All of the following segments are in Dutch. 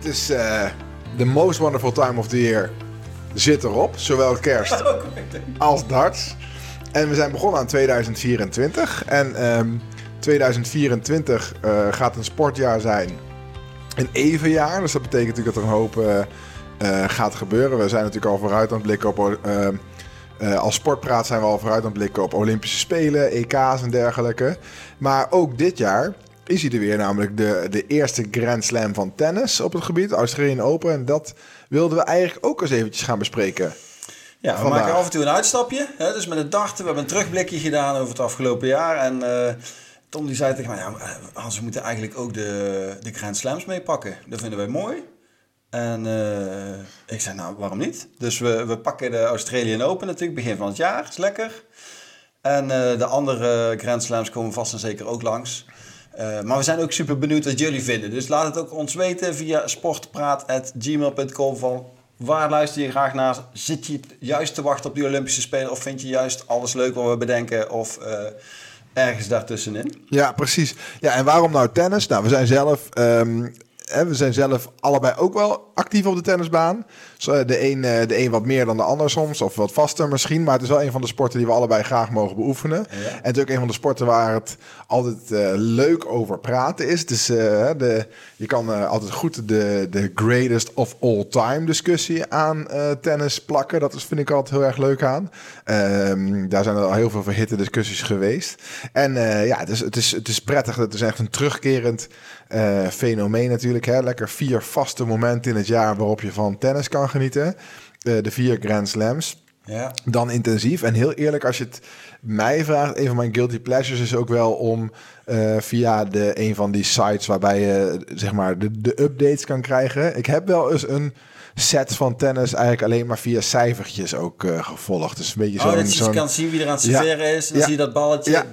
Het is uh, the most wonderful time of the year. Zit erop, zowel kerst als darts. En we zijn begonnen aan 2024. En um, 2024 uh, gaat een sportjaar zijn. Een evenjaar. Dus dat betekent natuurlijk dat er een hoop uh, gaat gebeuren. We zijn natuurlijk al vooruit aan het blikken op. Uh, als sportpraat zijn we al vooruit aan het blikken op Olympische Spelen, EK's en dergelijke. Maar ook dit jaar is hij er weer, namelijk de, de eerste Grand Slam van tennis op het gebied, Australian Open. En dat wilden we eigenlijk ook eens eventjes gaan bespreken. Ja, we maken af en toe een uitstapje. Hè, dus met het dachten, we hebben een terugblikje gedaan over het afgelopen jaar. En uh, Tom die zei tegen mij, ja, Hans, we moeten eigenlijk ook de, de Grand Slams meepakken. Dat vinden wij mooi. En uh, ik zei, nou, waarom niet? Dus we, we pakken de Australian Open natuurlijk, begin van het jaar. Is lekker. En uh, de andere Grand Slams komen vast en zeker ook langs. Uh, maar we zijn ook super benieuwd wat jullie vinden. Dus laat het ook ons weten via sportpraat.gmail.com van waar luister je graag naar? Zit je juist te wachten op die Olympische Spelen? Of vind je juist alles leuk wat we bedenken? Of uh, ergens daartussenin? Ja, precies. Ja, en waarom nou tennis? Nou, we zijn zelf... Um we zijn zelf allebei ook wel actief op de tennisbaan. De een, eh, de een wat meer dan de ander soms, of wat vaster misschien. Maar het is wel een van de sporten die we allebei graag mogen beoefenen. En het is ook een van de sporten waar het altijd uh, leuk over praten is. Dus uh, de, je kan altijd goed de, de greatest of all time discussie aan tennis plakken. Dat is, vind ik altijd heel erg leuk aan. Um, daar zijn er al heel veel verhitte discussies geweest. En ja, het is, het, is, het is prettig. Het is echt een terugkerend fenomeen natuurlijk. Hè? Lekker vier vaste momenten in het jaar waarop je van tennis kan genieten. Uh, de vier Grand Slams. Ja. Dan intensief. En heel eerlijk, als je het mij vraagt, een van mijn guilty pleasures is ook wel om uh, via de, een van die sites waarbij je zeg maar de, de updates kan krijgen. Ik heb wel eens een set van tennis eigenlijk alleen maar via cijfertjes ook uh, gevolgd. Dus een beetje oh, zo. dat je kan zien wie er aan het serveren is. En dan zie je dat balletje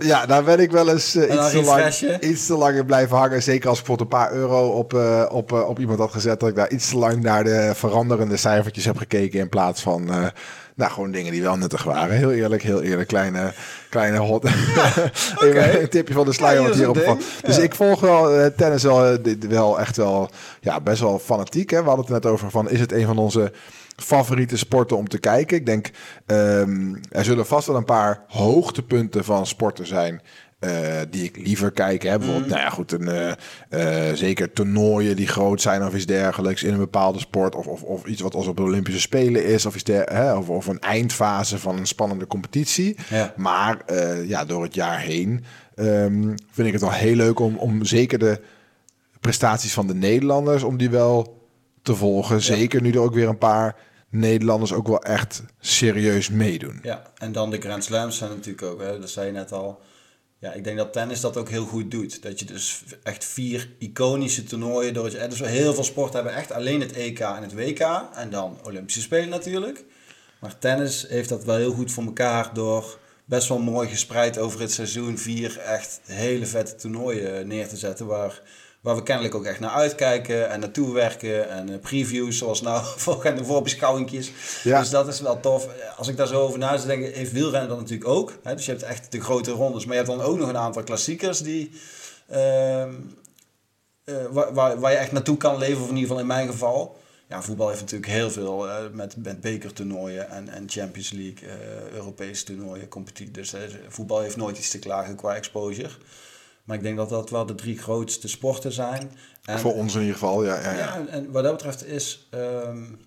30-0. Ja, daar ben ik wel eens uh, iets, te lang, iets te lang in blijven hangen. Zeker als ik bijvoorbeeld een paar euro op, uh, op, op iemand had gezet. Dat ik daar iets te lang naar de veranderende cijfertjes heb gekeken. In plaats van nou, gewoon dingen die wel nuttig waren. Heel eerlijk, heel eerlijk. Kleine, kleine hot. Ja, okay. een tipje van de sluier ja, wat hierop van. Dus ik volg wel uh, tennis wel, uh, wel echt wel ja, best wel fanatiek. Hè? We hadden het net over van is het een van onze favoriete sporten om te kijken. Ik denk, um, er zullen vast wel een paar hoogtepunten van sporten zijn. Uh, die ik liever kijk. Hè? Bijvoorbeeld, mm. nou ja, goed, een, uh, uh, zeker toernooien die groot zijn of iets dergelijks in een bepaalde sport. Of, of, of iets wat als op de Olympische Spelen is. Of, iets der, hè? Of, of een eindfase van een spannende competitie. Ja. Maar ja, door het jaar heen um, vind ik het wel heel leuk om, om zeker de prestaties van de Nederlanders, om die wel te volgen. Ja. Zeker nu er ook weer een paar Nederlanders ook wel echt serieus meedoen. Ja, en dan de Grand Slams zijn natuurlijk ook, hè, dat zei je net al ja, ik denk dat tennis dat ook heel goed doet. Dat je dus echt vier iconische toernooien door het. Dus heel veel sporten hebben echt alleen het EK en het WK. En dan Olympische Spelen natuurlijk. Maar tennis heeft dat wel heel goed voor elkaar door best wel mooi gespreid over het seizoen vier echt hele vette toernooien neer te zetten. Waar waar we kennelijk ook echt naar uitkijken en naartoe werken. En uh, previews, zoals nou volgende voorbeschouwingjes. Ja. Dus dat is wel tof. Als ik daar zo over na denk, heeft wielrennen dan natuurlijk ook. Hè? Dus je hebt echt de grote rondes. Maar je hebt dan ook nog een aantal klassiekers die... Uh, uh, waar, waar, waar, je echt naartoe kan leven, of in ieder geval in mijn geval. Ja, voetbal heeft natuurlijk heel veel uh, met, met bekertoernooien en, en Champions League, Europese toernooien, competitie. Dus voetbal heeft nooit iets te klagen qua exposure. Maar ik denk dat dat wel de drie grootste sporten zijn. En, voor ons in ieder geval, ja. Ja, ja. ja en wat dat betreft is um,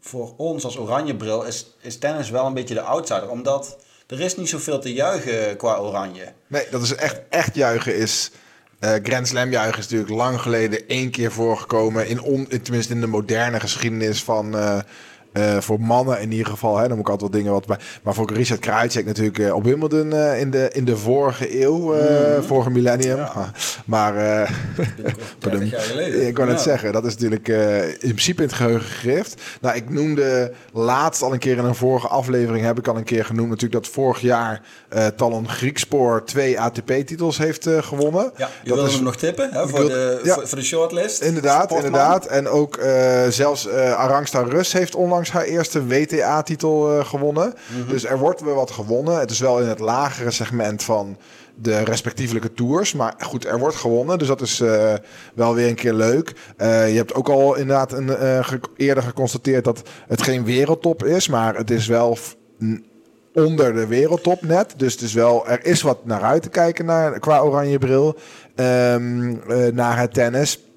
voor ons als Oranjebril is, is tennis wel een beetje de outsider. Omdat er is niet zoveel te juichen qua Oranje. Nee, dat is echt, echt juichen is... Uh, Grand Slam juichen is natuurlijk lang geleden één keer voorgekomen. In, on, tenminste in de moderne geschiedenis van... Uh, uh, voor mannen in ieder geval, hè, dan moet ik altijd wat dingen wat bij. Maar voor Richard Krajicek natuurlijk uh, op Wimbledon uh, in, de, in de vorige eeuw, mm. vorige millennium. Ja. Maar ik kan het zeggen, dat is natuurlijk in principe in het geheugen gegrift. Nou, ik noemde laatst al een keer in een vorige aflevering, heb ik al een keer genoemd, natuurlijk dat vorig jaar Talon Griekspoor twee ATP-titels heeft gewonnen. Ja, je wilde hem nog tippen hè, voor, de, ja, voor, voor, de shortlist. Inderdaad, Sportman. inderdaad. En ook zelfs Arangsta Rus heeft onlangs haar eerste WTA-titel uh, gewonnen. Mm -hmm. Dus er wordt weer wat gewonnen. Het is wel in het lagere segment van de respectievelijke tours. Maar goed, er wordt gewonnen. Dus dat is uh, wel weer een keer leuk. Uh, je hebt ook al inderdaad een, uh, ge eerder geconstateerd dat het geen wereldtop is. Maar het is wel onder de wereldtop net. Dus het is wel, er is wat naar uit te kijken naar, qua oranje bril. Um, naar het tennis.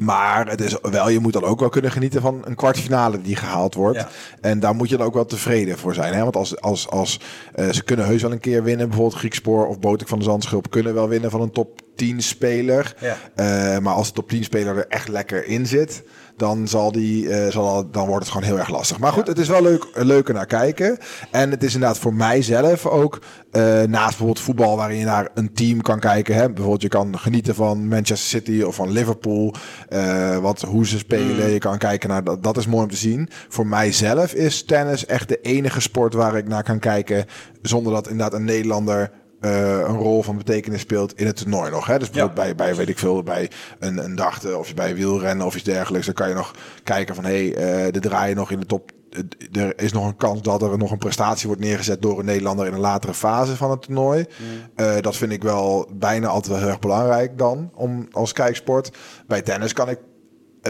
Maar het is wel, je moet dan ook wel kunnen genieten van een kwartfinale die gehaald wordt. En daar moet je dan ook wel tevreden voor zijn. Hè? Want als, als, als uh, ze kunnen heus wel een keer winnen, bijvoorbeeld Griekspoor of Botek van de Zandschulp kunnen wel winnen van een top 10 speler. Ja. Uh, maar als de top 10 speler er echt lekker in zit, dan, zal die, uh, zal, dan wordt het gewoon heel erg lastig. Maar goed, het is wel leuk, leuker naar kijken. En het is inderdaad voor mijzelf ook, uh, naast bijvoorbeeld voetbal waarin je naar een team kan kijken. Hè? Bijvoorbeeld je kan genieten van Manchester City of van Liverpool. Uh, wat, hoe ze spelen. Mm. Je kan kijken naar dat. Dat is mooi om te zien. Voor mijzelf is tennis echt de enige sport waar ik naar kan kijken. Zonder dat inderdaad een Nederlander een rol van betekenis speelt in het toernooi nog. Hè? Dus bijvoorbeeld bij, bij, weet ik veel, bij een, een dachte of bij wielrennen of iets dergelijks. Dan kan je nog kijken van, hé, hey, de draaien nog in de top. Er is nog een kans dat er nog een prestatie wordt neergezet door een Nederlander in een latere fase van het toernooi. Mm. Uh, dat vind ik wel bijna altijd wel heel erg belangrijk dan, om als kijksport. Bij tennis kan ik eh,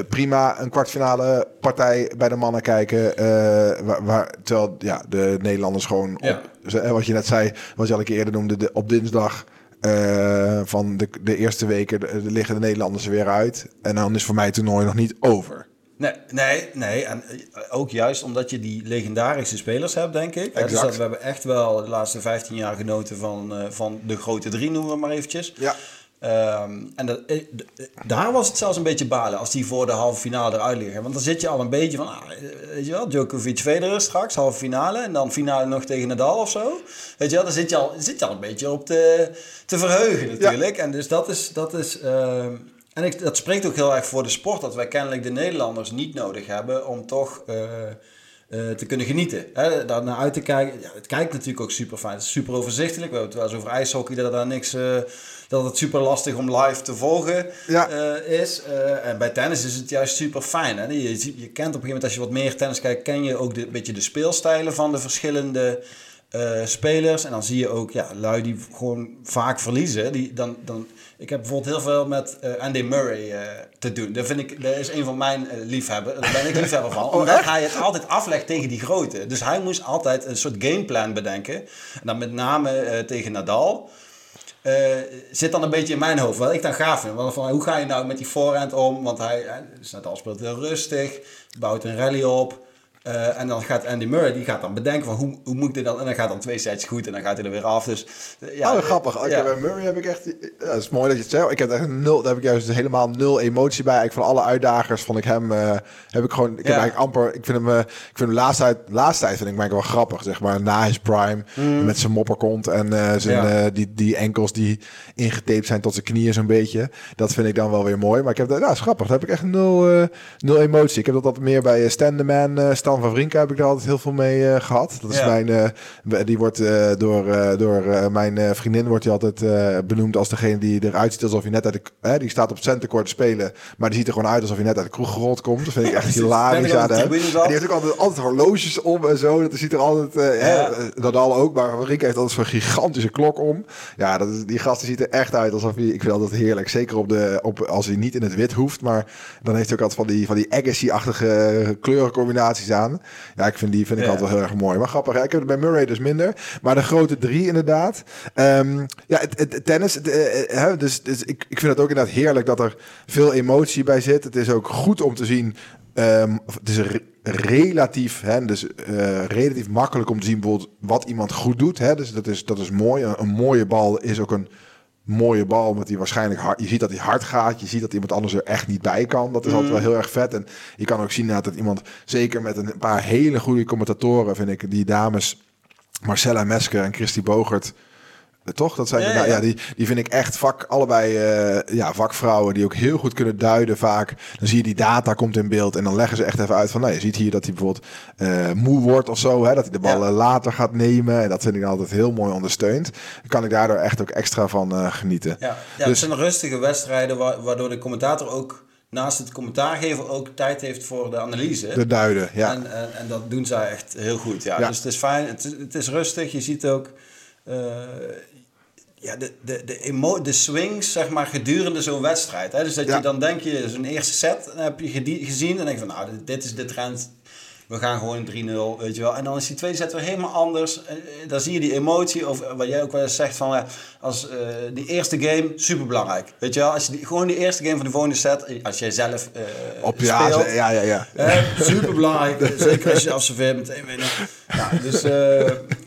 prima een kwartfinale partij bij de mannen kijken. Uh, waar, waar, terwijl ja, de Nederlanders gewoon, op, eh, wat je net zei, wat je al een keer eerder noemde, de, op dinsdag uh, van de, de eerste weken de, de liggen de Nederlanders er weer uit. En dan is voor mij het toernooi nog niet over. Nee, nee, nee. En ook juist omdat je die legendarische spelers hebt, denk ik. Exact. Dus dat we hebben echt wel de laatste 15 jaar genoten van, uh, van de grote drie, noemen we maar eventjes. Ja. Um, en dat, eh, daar was het zelfs een beetje balen als die voor de halve finale eruit liggen. Want dan zit je al een beetje van, ah, weet je wel, Djokovic Federer straks, halve finale. En dan finale nog tegen Nadal of zo. Weet je wel, dan zit je al, zit je al een beetje op te, te verheugen natuurlijk. En dus dat is, dat is uh, en ik, dat spreekt ook heel erg voor de sport. Dat wij kennelijk de Nederlanders niet nodig hebben om toch... Uh, uh, te kunnen genieten. Hè, daar naar uit te kijken. Ja, het kijkt natuurlijk ook super fijn. Het is super overzichtelijk. We hebben het wel eens over ijshockey, dat daar niks... Uh, dat het super lastig om live te volgen ja. uh, is. en bij tennis is het juist super fijn. Hè? Je, je, kent op een gegeven moment, als je wat meer tennis kijkt, ken je ook een beetje de speelstijlen van de verschillende spelers. En dan zie je ook ja, lui die gewoon vaak verliezen. Die, dan, dan, ik heb bijvoorbeeld heel veel met uh, Andy Murray uh, te doen. Dat, vind ik, dat is een van mijn uh, liefhebben. Daar ben ik liefhebber van. Oh, omdat hij het altijd aflegt tegen die grote. Dus hij moest altijd een soort gameplan bedenken. En dan met name tegen Nadal. zit dan een beetje in mijn hoofd. Wat ik dan gaaf vind. Want van, hoe ga je nou met die voorhand om? Want hij, dus Nadal speelt heel rustig. Bouwt een rally op. Uh, en dan gaat Andy Murray, die gaat dan bedenken van hoe, hoe moet ik dit dan... En dan gaat dan twee sets goed en dan gaat hij er weer af. Dus, uh, ja, oh, grappig. Okay, ja. Bij Murray heb ik echt... Ja, dat is mooi dat je het zegt. Ik heb echt nul... Daar heb ik juist helemaal nul emotie bij. Ik van alle uitdagers vond ik hem... Uh, heb ik gewoon... Ik heb eigenlijk amper... Ik vind hem... ik vind hem laatste tijd... Laatste tijd vind ik hem wel grappig, zeg maar. Na his prime. Mm. Met zijn mopperkont en zijn, die, die enkels die ingetaped zijn tot zijn knieën zo'n beetje. Dat vind ik dan wel weer mooi. Maar ik heb... Nou, is grappig. Daar heb ik echt nul, nul emotie. Ik heb dat altijd meer bij Standerman... Stan van Vrinken heb ik daar altijd heel veel mee uh, gehad. Dat is mijn, uh, die wordt uh, door, door mijn vriendin wordt hij altijd benoemd als degene die eruit ziet alsof je net uit de, die staat op centercourt te spelen, maar die ziet er gewoon uit alsof je net uit de kroeg gerold komt. Dat vind ik echt hilarisch aan hem. Die heeft ook altijd, altijd horloges om en zo. Dat ziet er altijd, ja. Nadal ook, maar Vrinken heeft altijd zo'n gigantische klok om. Ja, dat is, die gasten ziet er echt uit alsof hij, ik vind dat heerlijk. Zeker op de, op, als hij niet in het wit hoeft, maar dan heeft hij ook altijd van die, van die Agassi-achtige kleurencombinaties aan. Ja, ik vind die vind ik altijd wel heel erg mooi. Maar grappig, ik heb het bij Murray dus minder. Maar de grote drie inderdaad. Um, ja, het, het, tennis. Het, uh, dus, dus ik, ik vind het ook inderdaad heerlijk dat er veel emotie bij zit. Het is ook goed om te zien. Um, het is re relatief, hè, dus uh, relatief makkelijk om te zien bijvoorbeeld wat iemand goed doet. Hè, dus dat is, dat is mooi. Een, een mooie bal is ook een mooie bal, omdat hij waarschijnlijk hard, je ziet dat hij hard gaat, je ziet dat iemand anders er echt niet bij kan. Dat is altijd wel mm. heel erg vet. En je kan ook zien dat iemand, zeker met een paar hele goede commentatoren, vind ik, die dames Marcella Mesker en Christy Bogert, toch? Dat zijn ja, ja. ja, die, die vind ik echt vak, allebei uh, ja, vakvrouwen die ook heel goed kunnen duiden vaak. Dan zie je die data komt in beeld en dan leggen ze echt even uit van, nou, je ziet hier dat hij bijvoorbeeld uh, moe wordt of zo, hè, dat hij de ballen later gaat nemen. En dat vind ik altijd heel mooi ondersteund. Dan kan ik daardoor echt ook extra van uh, genieten. Ja, ja dus, het zijn rustige wedstrijden waardoor de commentator ook naast het commentaar geven ook tijd heeft voor de analyse. De duiden, ja. En, en, en dat doen zij echt heel goed, ja. ja. Dus het is fijn, het is, het is rustig. Je ziet ook... Uh, ja, de, de, de, emo de swings, zeg maar, gedurende zo'n wedstrijd. Hè? Dus dat je dan denk je, zo'n eerste set dan heb je gezien en denk je van, nou, dit is de trend we gaan gewoon 3-0, weet je wel. En dan is die tweede set weer helemaal anders. Eh, dan zie je die emotie, of wat jij ook wel eens zegt van, als uh, die eerste game, super belangrijk. Weet je wel, als je die, gewoon die eerste game van de volgende set, als jij zelf uh, Op je speelt. Ja, ja, ja. super belangrijk, zeker als je afserveert meteen winnen. Ja, dus,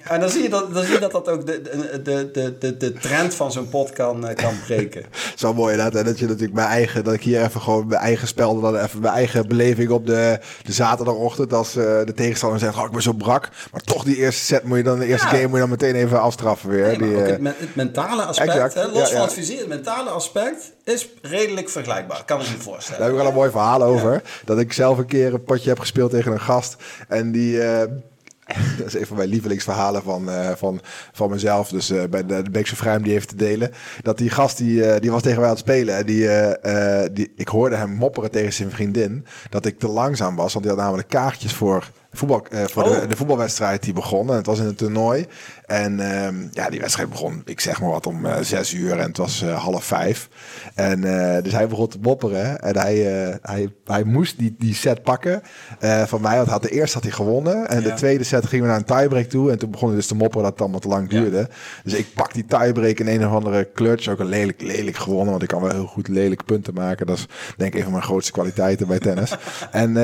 en dan zie, je dat, dan zie je dat dat ook de, de, de, de, de trend van zo'n pot kan, kan breken. Zo mooi inderdaad, dat je natuurlijk mijn eigen, dat ik hier even gewoon mijn eigen spel, dan even mijn eigen beleving op de, de zaterdagochtend, als uh, de tegenstander zegt, oh, ik ben zo brak. Maar toch die eerste set moet je dan, de eerste game moet je dan meteen even afstraffen weer. die, ook het, het, mentale aspect, hè, los van het fysiek, het mentale aspect is redelijk vergelijkbaar. Kan ik me voorstellen. Daar heb ik wel een mooi verhaal over. Dat ik zelf een keer een potje heb gespeeld tegen een gast. En die... Uh, dat is een van mijn lievelingsverhalen van, uh, van, van mezelf. Dus uh, bij de, Beekse Vrijm die even te delen. Dat die gast die, uh, die was tegen mij aan het spelen. En die, die, ik hoorde hem mopperen tegen zijn vriendin. Dat ik te langzaam was. Want die had namelijk kaartjes voor voetbal, uh, voor de, oh. de, voetbalwedstrijd die begon. En het was in een toernooi. En uh, ja, die wedstrijd begon, ik zeg maar wat, om uh, zes uur. En het was uh, half vijf. En dus hij begon te mopperen. En hij, hij, hij moest die, die set pakken van mij. Want had de eerste had hij gewonnen. En de tweede set gingen we naar een tiebreak toe. En toen begon hij dus te mopperen dat het allemaal te lang duurde. Dus ik pak die tiebreak in een of andere clutch. Ook een lelijk, lelijk gewonnen. Want ik kan wel heel goed lelijk punten maken. Dat is denk ik een van mijn grootste kwaliteiten bij tennis. en,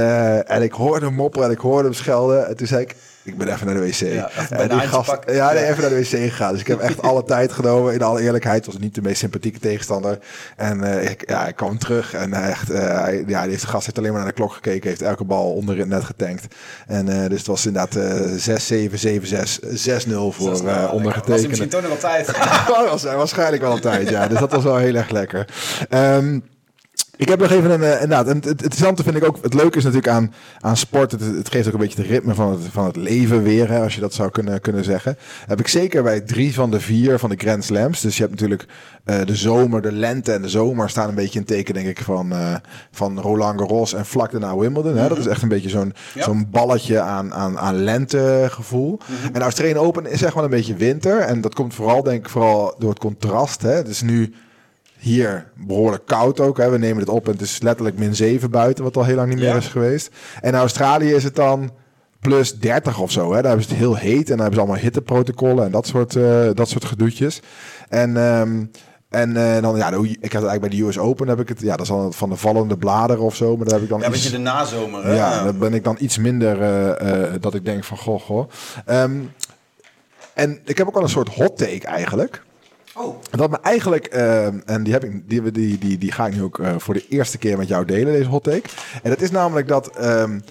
en ik hoorde hem mopperen en ik hoorde hem schelden. En toen zei ik, ik ben even naar de wc. Ja, en die gast, ja, nee, even naar de wc gegaan. Dus ik heb echt alle tijd genomen. In alle eerlijkheid was niet de meest sympathieke tegenstander. En uh, ik, ja, ik kwam terug en echt, uh, hij, ja, die heeft de gast heeft alleen maar naar de klok gekeken. Heeft elke bal onder het net getankt. En uh, dus het was inderdaad 6, 7, 7, 6, 6-0 voor uh, ondergetekende. Was misschien toch nog wel tijd? was waarschijnlijk wel een tijd, ja. Dus dat was wel heel erg lekker. Um, ik heb nog even een, uh, inderdaad, het, het, interessante vind ik ook, het leuke is natuurlijk aan, aan sport, het, het geeft ook een beetje het ritme van het, van het leven weer, hè, als je dat zou kunnen, kunnen zeggen. Heb ik zeker bij drie van de vier van de Grand Slams. Dus je hebt natuurlijk uh, de zomer, de lente en de zomer staan een beetje in teken, denk ik, van, uh, van Roland Garros en vlak daarna Wimbledon. Hè. Dat is echt een beetje zo'n ja. zo'n balletje aan, aan, aan lentegevoel. Mm -hmm. En Australian Open is echt wel een beetje winter. En dat komt vooral, denk ik, vooral door het contrast. Hè. Het is nu hier behoorlijk koud ook. Hè. We nemen het op en het is letterlijk min 7 buiten, wat al heel lang niet meer is geweest. En in Australië is het dan plus 30 of zo. Hè. Daar hebben ze het heel heet en dan hebben ze allemaal hitteprotocollen en dat soort, uh, dat soort gedoetjes. En, um, en uh, dan, ja, ik had eigenlijk bij de US Open heb ik het, ja, dat is dan van de vallende bladeren of zo, maar daar heb ik dan ja, iets... je de nazomer, hè? Ja, dan ben ik dan iets minder uh, dat ik denk van, goh, goh. Um, en ik heb ook al een soort hot take eigenlijk. Oh. Dat me eigenlijk, uh, en die, heb ik, die, die, die, die ga ik nu ook uh, voor de eerste keer met jou delen, deze hot take. En dat is namelijk dat um,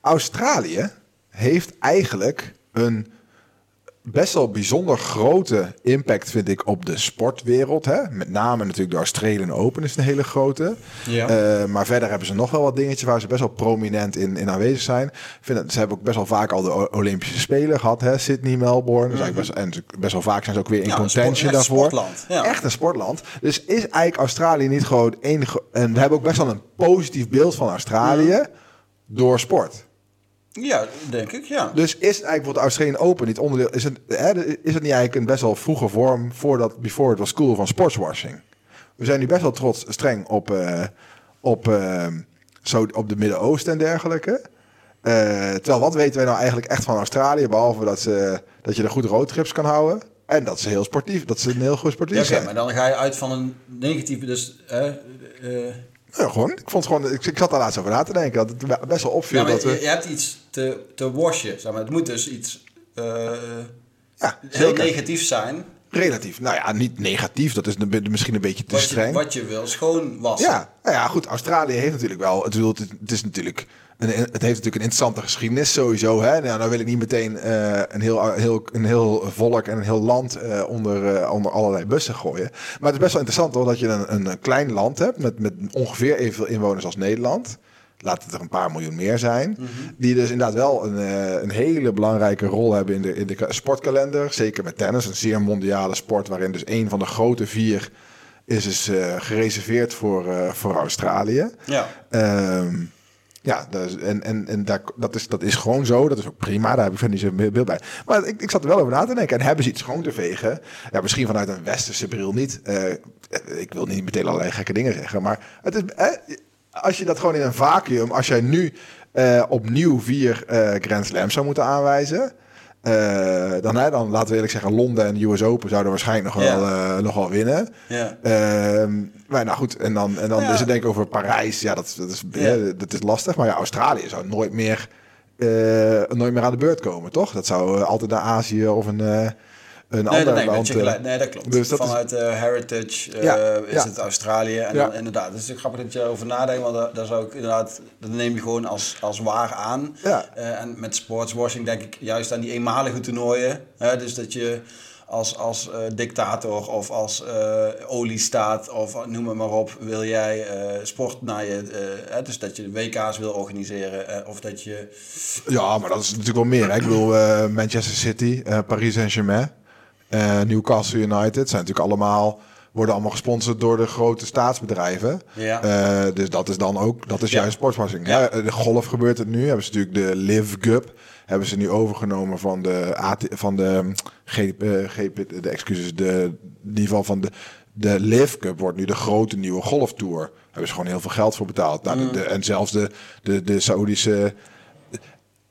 Australië heeft eigenlijk een best wel bijzonder grote impact, vind ik, op de sportwereld. Hè? Met name natuurlijk de Australian Open is een hele grote. Ja. Uh, maar verder hebben ze nog wel wat dingetjes waar ze best wel prominent in, in aanwezig zijn. Vind dat, ze hebben ook best wel vaak al de Olympische Spelen gehad. Hè? Sydney, Melbourne. Dus best, en best wel vaak zijn ze ook weer in ja, contention sport, daarvoor. Sportland. Ja. Echt een sportland. Dus is eigenlijk Australië niet gewoon enige... En we hebben ook best wel een positief beeld van Australië door sport. Ja, denk ik, ja. Dus is eigenlijk wat de Australian Open niet onderdeel... Is het, hè, is het niet eigenlijk een best wel vroege vorm... voordat before it was cool van sportswashing? We zijn nu best wel trots, streng op, uh, op, uh, zo op de Midden-Oosten en dergelijke. Uh, terwijl wat weten wij nou eigenlijk echt van Australië... behalve dat, ze, dat je er goed roadtrips kan houden... en dat ze heel sportief, dat ze een heel goed sportief ja, okay, zijn. maar dan ga je uit van een negatieve... Dus, ja, gewoon. Ik vond gewoon. Ik, ik zat daar laatst over na te denken. Dat het best wel opviel. Ja, dat we... je, hebt iets te, te washen. Zeg maar. Het moet dus iets uh, ja, heel zeker. negatief zijn. Relatief. Nou ja, niet negatief. Dat is misschien een beetje te wat streng. Je, wat je wil, schoon wassen. Ja, nou ja, goed. Australië heeft natuurlijk wel. Het, het, het is natuurlijk het heeft natuurlijk een interessante geschiedenis sowieso. Hè? Nou, dan wil ik niet meteen uh, een, heel, heel, een heel volk en een heel land uh, onder, uh, onder allerlei bussen gooien. Maar het is best wel interessant hoor, dat je een, een klein land hebt met, met ongeveer evenveel inwoners als Nederland. Laat het er een paar miljoen meer zijn. Mm -hmm. Die dus inderdaad wel een, een hele belangrijke rol hebben in de, in de sportkalender. Zeker met tennis, een zeer mondiale sport waarin dus een van de grote vier is dus gereserveerd voor, voor Australië. Ja. Um, Ja, dus, en, en, en daar, dat, is, dat is gewoon zo. Dat is ook prima. Daar heb ik verder niet zo'n beeld bij. Maar ik, ik zat er wel over na te denken. En hebben ze iets schoon te vegen? Ja, misschien vanuit een westerse bril niet. Uh, ik wil niet meteen allerlei gekke dingen zeggen. Maar het is, eh, als je dat gewoon in een vacuüm... Als jij nu uh, opnieuw vier uh, Grand Slams zou moeten aanwijzen... Uh, dan, hè, dan laten we eerlijk zeggen, Londen en de US Open zouden waarschijnlijk nog, wel, uh, nog wel winnen. Ja. Uh, maar nou goed, en dan, en dan is het denk ik over Parijs. Ja, dat, dat, is, ja. dat is lastig. Maar ja, Australië zou nooit meer, eh, nooit meer aan de beurt komen, toch? Dat zou altijd naar Azië of een een nee, ander land. Dat gelijk, nee, dat klopt. Dus dat Vanuit is... uh, Heritage uh, ja, is ja. het Australië. En dan, inderdaad, het is grappig dat je over nadenkt, want daar, daar zou ik inderdaad, dat neem je gewoon als, als waar aan. Ja. Uh, en met sportswashing denk ik juist aan die eenmalige toernooien. Hè, dus dat je als, als dictator of als oliestaat of noem het maar op, wil jij sport naar je, dus dat je WK's wil organiseren of dat je... Ja, maar dat is natuurlijk wel meer. Hè? Ik bedoel, Manchester City, Paris Saint-Germain, Newcastle United zijn natuurlijk allemaal worden allemaal gesponsord door de grote staatsbedrijven. Ja. Uh, dus dat is dan ook, dat is ja. juist sportswashing. Ja. de golf gebeurt het nu. Hebben ze natuurlijk de Live Cup. Hebben ze nu overgenomen van de, AT, van de GP, uh, GP, de excuses, de, in ieder geval van de, de Live Cup wordt nu de grote nieuwe golftour. Daar hebben ze gewoon heel veel geld voor betaald. Nou, mm. de, en zelfs de, de, de Saoedische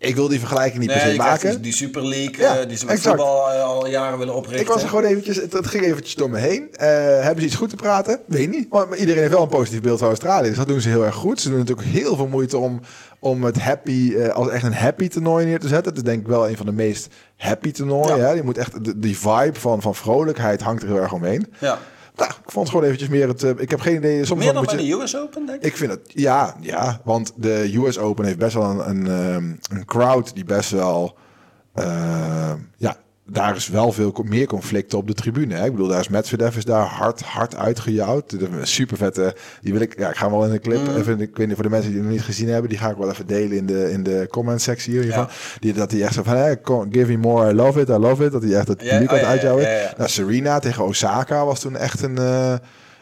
ik wil die vergelijking niet per se maken. Die, die Super League, ja, uh, die ze met exact. voetbal uh, al jaren willen oprichten. Ik was er gewoon eventjes, het, het ging eventjes door me heen. Uh, hebben ze iets goed te praten? Weet niet. Maar iedereen heeft wel een positief beeld van Australië. Dus dat doen ze heel erg goed. Ze doen natuurlijk heel veel moeite om, om het happy, als echt een happy toernooi neer te zetten. Dat is denk ik wel een van de meest happy toernooien. Ja. Je moet echt, de, die vibe van, van vrolijkheid hangt er heel erg omheen. Ja. Nou, ik vond het gewoon eventjes meer het... Uh, ik heb geen idee... Soms meer dan bij de US Open, denk ik? Ik vind het... Ja, ja. Want de US Open heeft best wel een, een, ehm, een crowd die best wel... Uh, ja, daar is wel veel meer conflicten op de tribune. Hè? Ik bedoel, daar is Medvedev is daar hard, hard uitgejouwd. Super vette. Die wil ik, ja, ik ga wel in de clip. Mm. Even, ik weet niet voor de mensen die het nog niet gezien hebben, die ga ik wel even delen in de, in de comment sectie hiervan. Ja. Die, dat hij echt zo van, hey, give me more, I love it, I love it. Dat hij echt het publiek ja, oh, ja, ja, Nou, Serena tegen Osaka was toen echt een. Uh,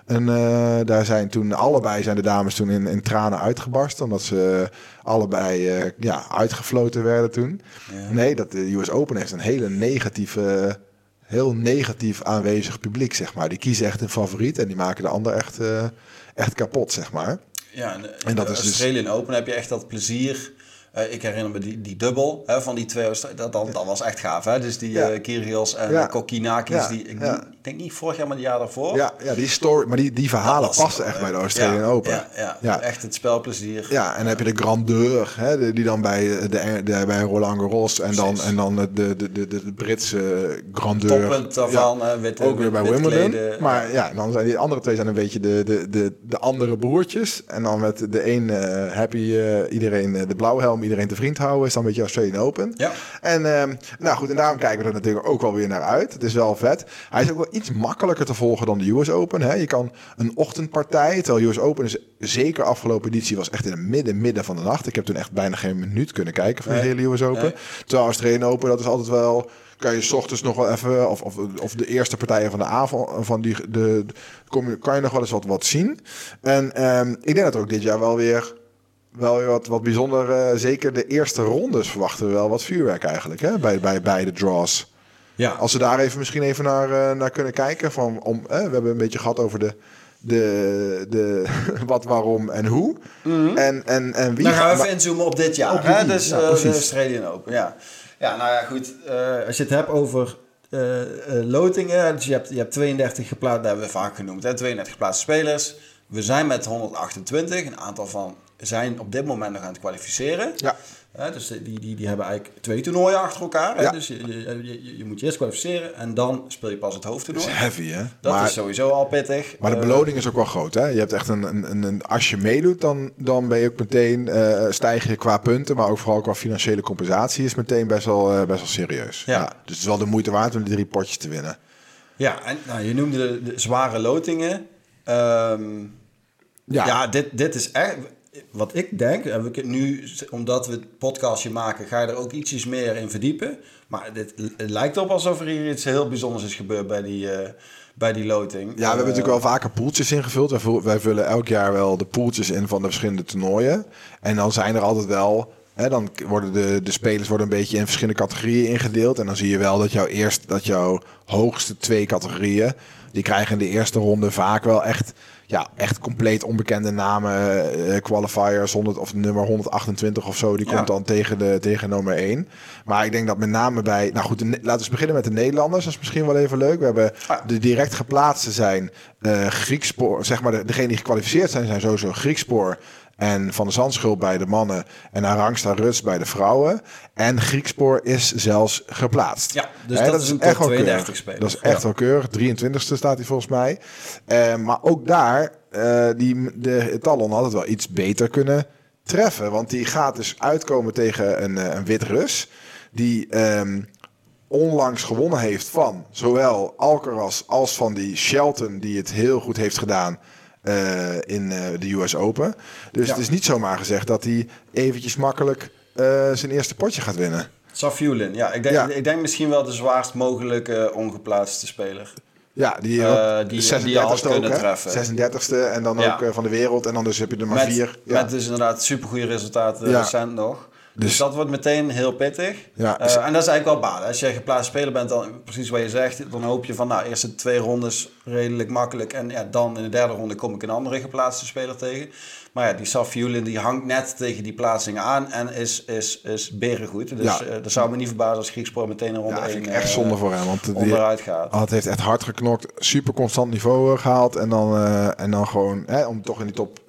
en uh, daar zijn toen allebei zijn de dames toen in, in tranen uitgebarsten. Omdat ze allebei uh, ja, uitgefloten werden toen. Ja. Nee, dat de US Open heeft een hele negatieve, heel negatief aanwezig publiek, zeg maar. Die kiezen echt een favoriet en die maken de ander echt, uh, echt kapot, zeg maar. Ja, en, en dat is dus Australian dus... Open heb je echt dat plezier uh, ik herinner me die, die dubbel hè, van die twee dat, dat, dat was echt gaaf. Hè? Dus die ja. uh, Kyrgios en ja. Kokinakis, die, ik, denk niet vorig jaar, maar het jaar daarvoor. Ja, ja die story, maar die, die verhalen passen echt bij de Australian Open. Ja, ja, echt het spelplezier. Ja, en dan heb je de grandeur, hè, die dan bij, de, de, bij Roland Garros en dan, en dan de, de, de, de, de Britse grandeur. Toppunt daarvan, wit, ook weer bij Wimbledon. Maar ja, dan zijn die andere twee zijn een beetje de, de, de, de andere broertjes. En dan met de een happy, iedereen de blauwe helm iedereen te vriend houden. Is dan een beetje Australian Open. Ja. En uh, nou goed, en daarom kijken we er natuurlijk ook wel weer naar uit. Het is wel vet. Hij is ook wel iets makkelijker te volgen dan de US Open. Hè. Je kan een ochtendpartij, terwijl US Open is zeker afgelopen editie was echt in het midden, midden van de nacht. Ik heb toen echt bijna geen minuut kunnen kijken van de hele US Open. Nee. Terwijl Australian Open, dat is altijd wel kan je s ochtends nog wel even, of, of, of de eerste partijen van de avond, van die, de, kan je nog wel eens wat, wat zien. En um, ik denk dat er ook dit jaar wel weer wel wat, wat bijzonder. Uh, zeker de eerste rondes verwachten we wel wat vuurwerk eigenlijk hè? Bij, bij beide draws. Ja. Als we daar even misschien even naar, uh, naar kunnen kijken. Van, om, uh, we hebben een beetje gehad over de, de, de wat, waarom en hoe. Mm -hmm. en, en, en wie Dan gaan we even inzoomen op dit jaar. Op hè? Dus ja, uh, de Australian Open. Ja. ja, nou ja, goed. als je het hebt over lotingen. Dus je hebt, je hebt 32 geplaatst, dat hebben we vaak genoemd. Hè? 32 geplaatste spelers. We zijn met 128. Een aantal van zijn op dit moment nog aan het kwalificeren. Ja. dus die, die, die hebben eigenlijk twee toernooien achter elkaar. Ja. Dus je, je, je, moet je eerst kwalificeren en dan speel je pas het hoofdtoernooi. Dat is heavy, hè? Dat is sowieso al pittig. Maar de uh, beloning is ook wel groot, hè? Je hebt echt een, een, een als je meedoet, dan, dan ben je ook meteen uh, stijg je qua punten, maar ook vooral qua financiële compensatie is meteen best wel, uh, best wel serieus. Ja. Dus het is wel de moeite waard om die drie potjes te winnen. Ja, en nou, je noemde de, de zware lotingen. Um, ja. ja, dit, dit is echt wat ik denk, en we nu, omdat we het podcastje maken, ga je er ook ietsjes meer in verdiepen. Maar dit, het lijkt op alsof er hier iets heel bijzonders is gebeurd bij die, uh, bij die loting. Ja, we hebben natuurlijk wel vaker poeltjes ingevuld. Wij, wij vullen elk jaar wel de poeltjes in van de verschillende toernooien. En dan zijn er altijd wel Hè, dan worden de, de spelers worden een beetje in verschillende categorieën ingedeeld. En dan zie je wel dat jouw, eerst, dat jouw hoogste twee categorieën... die krijgen in de eerste ronde vaak wel echt, ja, echt compleet onbekende namen. Uh, qualifiers, 100, of nummer 128 of zo. Die komt dan tegen, de, tegen nummer 1. Maar ik denk dat met name bij... Nou goed, laten we beginnen met de Nederlanders. Dat is misschien wel even leuk. We hebben ah. de direct geplaatste zijn uh, Griekspoor. Zeg maar, de, degene die gekwalificeerd zijn, zijn sowieso Griekspoor... En Van de Zandschulp bij de mannen en Arangsta Ruts bij de vrouwen. En Griekspoor is zelfs geplaatst. Ja, dus dat, is een echt 32 speler. Dat is echt wel keurig. 23ste staat hij volgens mij. Uh, maar ook daar, uh, die, de Talon had het wel iets beter kunnen treffen. Want die gaat dus uitkomen tegen een, eh, een wit Rus. Die um, onlangs gewonnen heeft van zowel Alcaraz als van die Shelton. Die het heel goed heeft gedaan uh, in uh, de US Open. Dus ja. het is niet zomaar gezegd dat hij eventjes makkelijk uh, zijn eerste potje gaat winnen. Safiulin, ja. Ik denk, ja. ik denk misschien wel de zwaarst mogelijke ongeplaatste speler. Ja, die, uh, die, 36 die alles kunnen treffen. 36e en dan ook van de wereld. En dan dus heb je er maar met, vier. Ja. Met dus inderdaad supergoeie resultaten recent nog. Dus, dus, dat wordt meteen heel pittig. Ja, uh, en dat is eigenlijk wel balen. Als je geplaatst speler bent, dan precies wat je zegt, dan hoop je van nou, eerste twee rondes redelijk makkelijk. En ja, dan in de derde ronde kom ik een andere geplaatste speler tegen. Maar ja, die Safjulin die hangt net tegen die plaatsingen aan en is, is, is berengoed. Dus ja. uh, dat zou me niet verbazen als Griekspoor meteen een ronde ja, 1 echt zonde voor hem. Want onderuit gaat. Het heeft echt hard geknokt, super constant niveau gehaald. En dan, en dan gewoon, hè, om toch in die top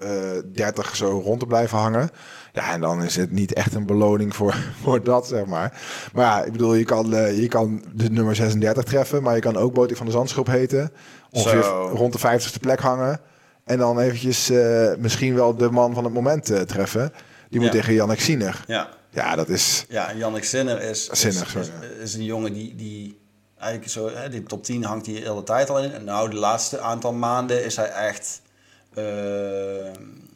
30 zo rond te blijven hangen. Ja, en dan is het niet echt een beloning voor, voor dat, zeg maar. Maar ja, ik bedoel, je kan, je kan de nummer 36 treffen, maar je kan ook Botik van de Zandschop heten. Ongeveer rond de 50ste plek hangen. En dan eventjes uh, misschien wel de man van het moment uh, treffen. Die moet tegen Jannik Sinner. Ja. Ja, dat is... Ja, Jannik Sinner is, Sinner, is, is, is, een jongen die, die eigenlijk zo... Hè, die top 10 hangt hij de hele tijd al in. En nou, de laatste aantal maanden is hij echt... Uh,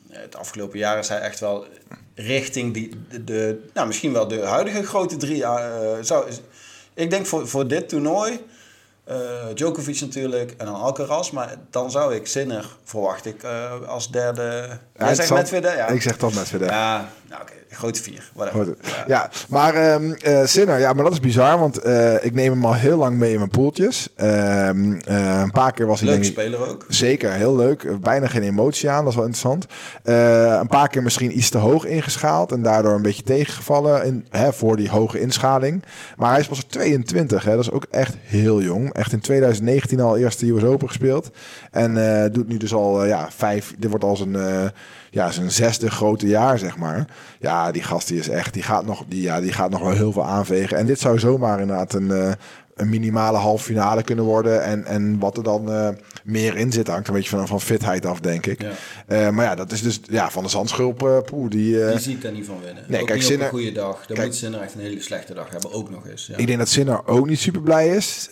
het afgelopen jaar is hij echt wel richting die, de, nou, misschien wel de huidige grote drie. Uh, zou, ik denk voor, voor dit toernooi, uh, Djokovic natuurlijk en dan Alcaraz, maar dan zou ik Sinner verwacht ik uh, als derde. Ja, Jij zegt Medvedev? Ja. Ik zeg toch Medvedev. Ja, nou, oké. Okay. Grote vier. Ja. ja. maar um, uh, Sinner, ja, maar dat is bizar, want uh, ik neem hem al heel lang mee in mijn poeltjes. Um, uh, een paar keer was hij... Leuk speler ook. Zeker, heel leuk. Bijna geen emotie aan, dat is wel interessant. een paar keer misschien iets te hoog ingeschaald en daardoor een beetje tegengevallen in, hè, voor die hoge inschaling. Maar hij is pas 22, hè, dat is ook echt heel jong. Echt in 2019 al eerste US Open gespeeld. En doet nu dus al ja, vijf, dit wordt als een ja, zijn zesde grote jaar, zeg maar. Ja, die gast die is echt, die gaat nog, die, ja, die gaat nog wel heel veel aanvegen. En dit zou zomaar inderdaad een, uh, een minimale halve finale kunnen worden. En, en wat er dan uh, meer in zit, hangt een beetje van, van fitheid af, denk ik. Ja. Uh, maar ja, dat is dus ja, van de zandschulp. Uh, poeh, die, die zie ik daar niet van winnen. Nee, ook kijk, Sinner, een goede dag. Dan kijk, moet Sinner echt een hele slechte dag hebben, ook nog eens. Ja. Ik denk dat Sinner ook niet super blij is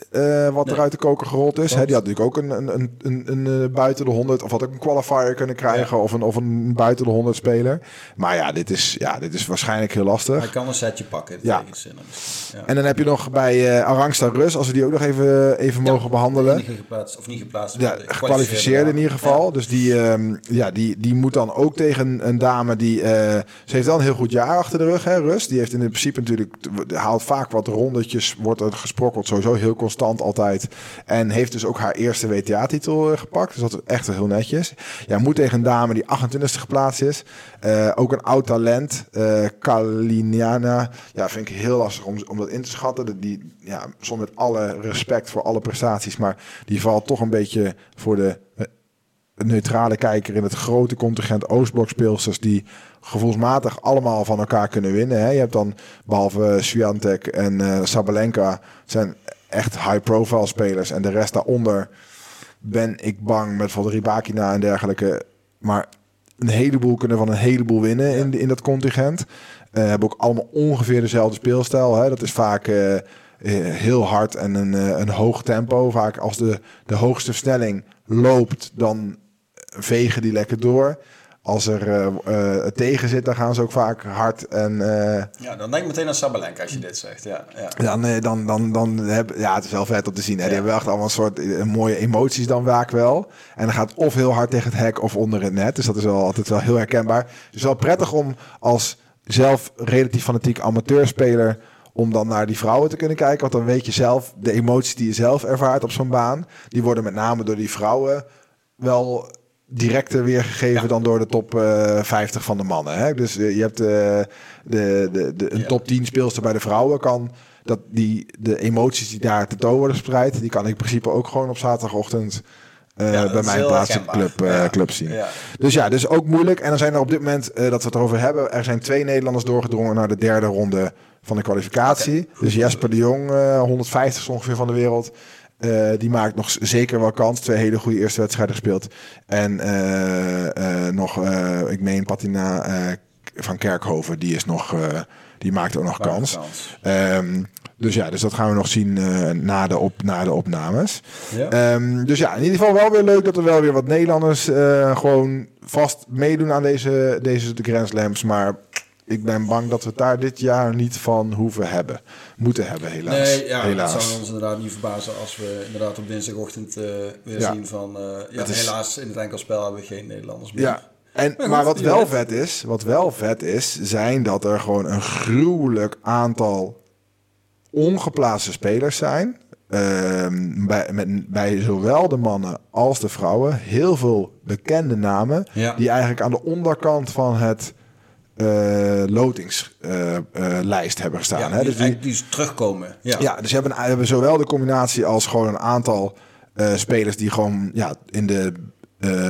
wat nee. er uit de koker gerold is. Hè, die had natuurlijk ook een, een, een, een, een buiten de 100 of had ook een qualifier kunnen krijgen ja. of, een, of een buiten de 100 speler. Maar ja, dit is, ja, dit is waarschijnlijk heel lastig. Hij kan een setje pakken ja. tegen Sinner. Ja. En dan heb je nog bij Arangsta Rus, als we die ook nog even, even mogen behandelen. Geplaatst, of niet geplaatst. Ja, gekwalificeerd in ieder geval. Dus die, um, ja, die, die moet dan ook tegen een dame die... Uh, ze heeft wel een heel goed jaar achter de rug, hè, Rust. Die heeft in principe natuurlijk... haalt vaak wat rondetjes, wordt er gesprokkeld. Sowieso heel constant altijd. En heeft dus ook haar eerste WTA-titel uh, gepakt. Dus dat is echt heel netjes. Ja, moet tegen een dame die 28e geplaatst is. Uh, ook een oud talent. Kaliniana. Ja, vind ik heel lastig om, om dat in te schatten. Die, ja, zonder met alle respect voor alle prestaties. Maar die valt toch een beetje voor de neutrale kijker in het grote contingent Oostblok speelsters die gevoelsmatig allemaal van elkaar kunnen winnen. Hè. Je hebt dan behalve Swiatek en uh, Sabalenka zijn echt high-profile spelers en de rest daaronder ben ik bang met bijvoorbeeld Ribakina en dergelijke. Maar een heleboel kunnen van een heleboel winnen in, in dat contingent. Uh, hebben ook allemaal ongeveer dezelfde speelstijl. Hè. Dat is vaak uh, heel hard en een, een hoog tempo. Vaak als de, de hoogste versnelling loopt, dan vegen die lekker door. als er uh, tegen zit, dan gaan ze ook vaak hard. En, uh, ja, dan denk ik meteen aan Sabalenka als je dit zegt. Ja, ja. Dan, dan, dan, dan heb, ja, het is wel vet om te zien. Hè? Die hebben echt allemaal een soort mooie emoties dan vaak wel. En dan gaat of heel hard tegen het hek of onder het net. Dus dat is wel altijd wel heel herkenbaar. Dus wel prettig om als zelf relatief fanatiek amateurspeler om dan naar die vrouwen te kunnen kijken. Want dan weet je zelf, de emoties die je zelf ervaart op zo'n baan, die worden met name door die vrouwen wel directer weergegeven dan door de top uh, eh, 50 van de mannen. Hè? Dus uh, je hebt uh, de, de, de, een top 10 speelster bij de vrouwen kan dat die de emoties die daar tentoon worden verspreid, die kan ik in principe ook gewoon op zaterdagochtend uh, bij mijn plaatselijke club, uh, club zien. Ja. Dus ja, dus ook moeilijk. En dan zijn er op dit moment, uh, dat we het erover hebben, er zijn twee Nederlanders doorgedrongen naar de derde ronde van de kwalificatie. Dus Jesper de Jong, 150 ongeveer van de wereld. Uh, die maakt nog zeker wel kans. Twee hele goede eerste wedstrijden gespeeld. En uh, uh, nog, ik meen Patina van Kerkhoven, die is nog, die maakt ook nog kans. kans. Um, dus ja, dus dat gaan we nog zien na, de op, na de opnames. Ja. Um, dus ja, in ieder geval wel weer leuk dat er wel weer wat Nederlanders gewoon vast meedoen aan deze, deze de Grand Slams. Maar ik ben bang dat we het daar dit jaar niet van hoeven hebben. Moeten hebben, helaas. Nee, ja, helaas. het zou ons inderdaad niet verbazen als we inderdaad op dinsdagochtend uh, weer zien van... Uh, ja, helaas in het enkelspel hebben we geen Nederlanders meer. Ja, en, maar, wat wel vet is, wat wel vet is, zijn dat er gewoon een gruwelijk aantal ongeplaatste spelers zijn. Uh, bij, met, bij zowel de mannen als de vrouwen. Heel veel bekende namen. Ja. Die eigenlijk aan de onderkant van het uh, lotingslijst uh, hebben gestaan. Ja, hè? Dus die, die terugkomen. Ja, ja dus hebben, hebben zowel de combinatie als gewoon een aantal uh, spelers die gewoon ja, in de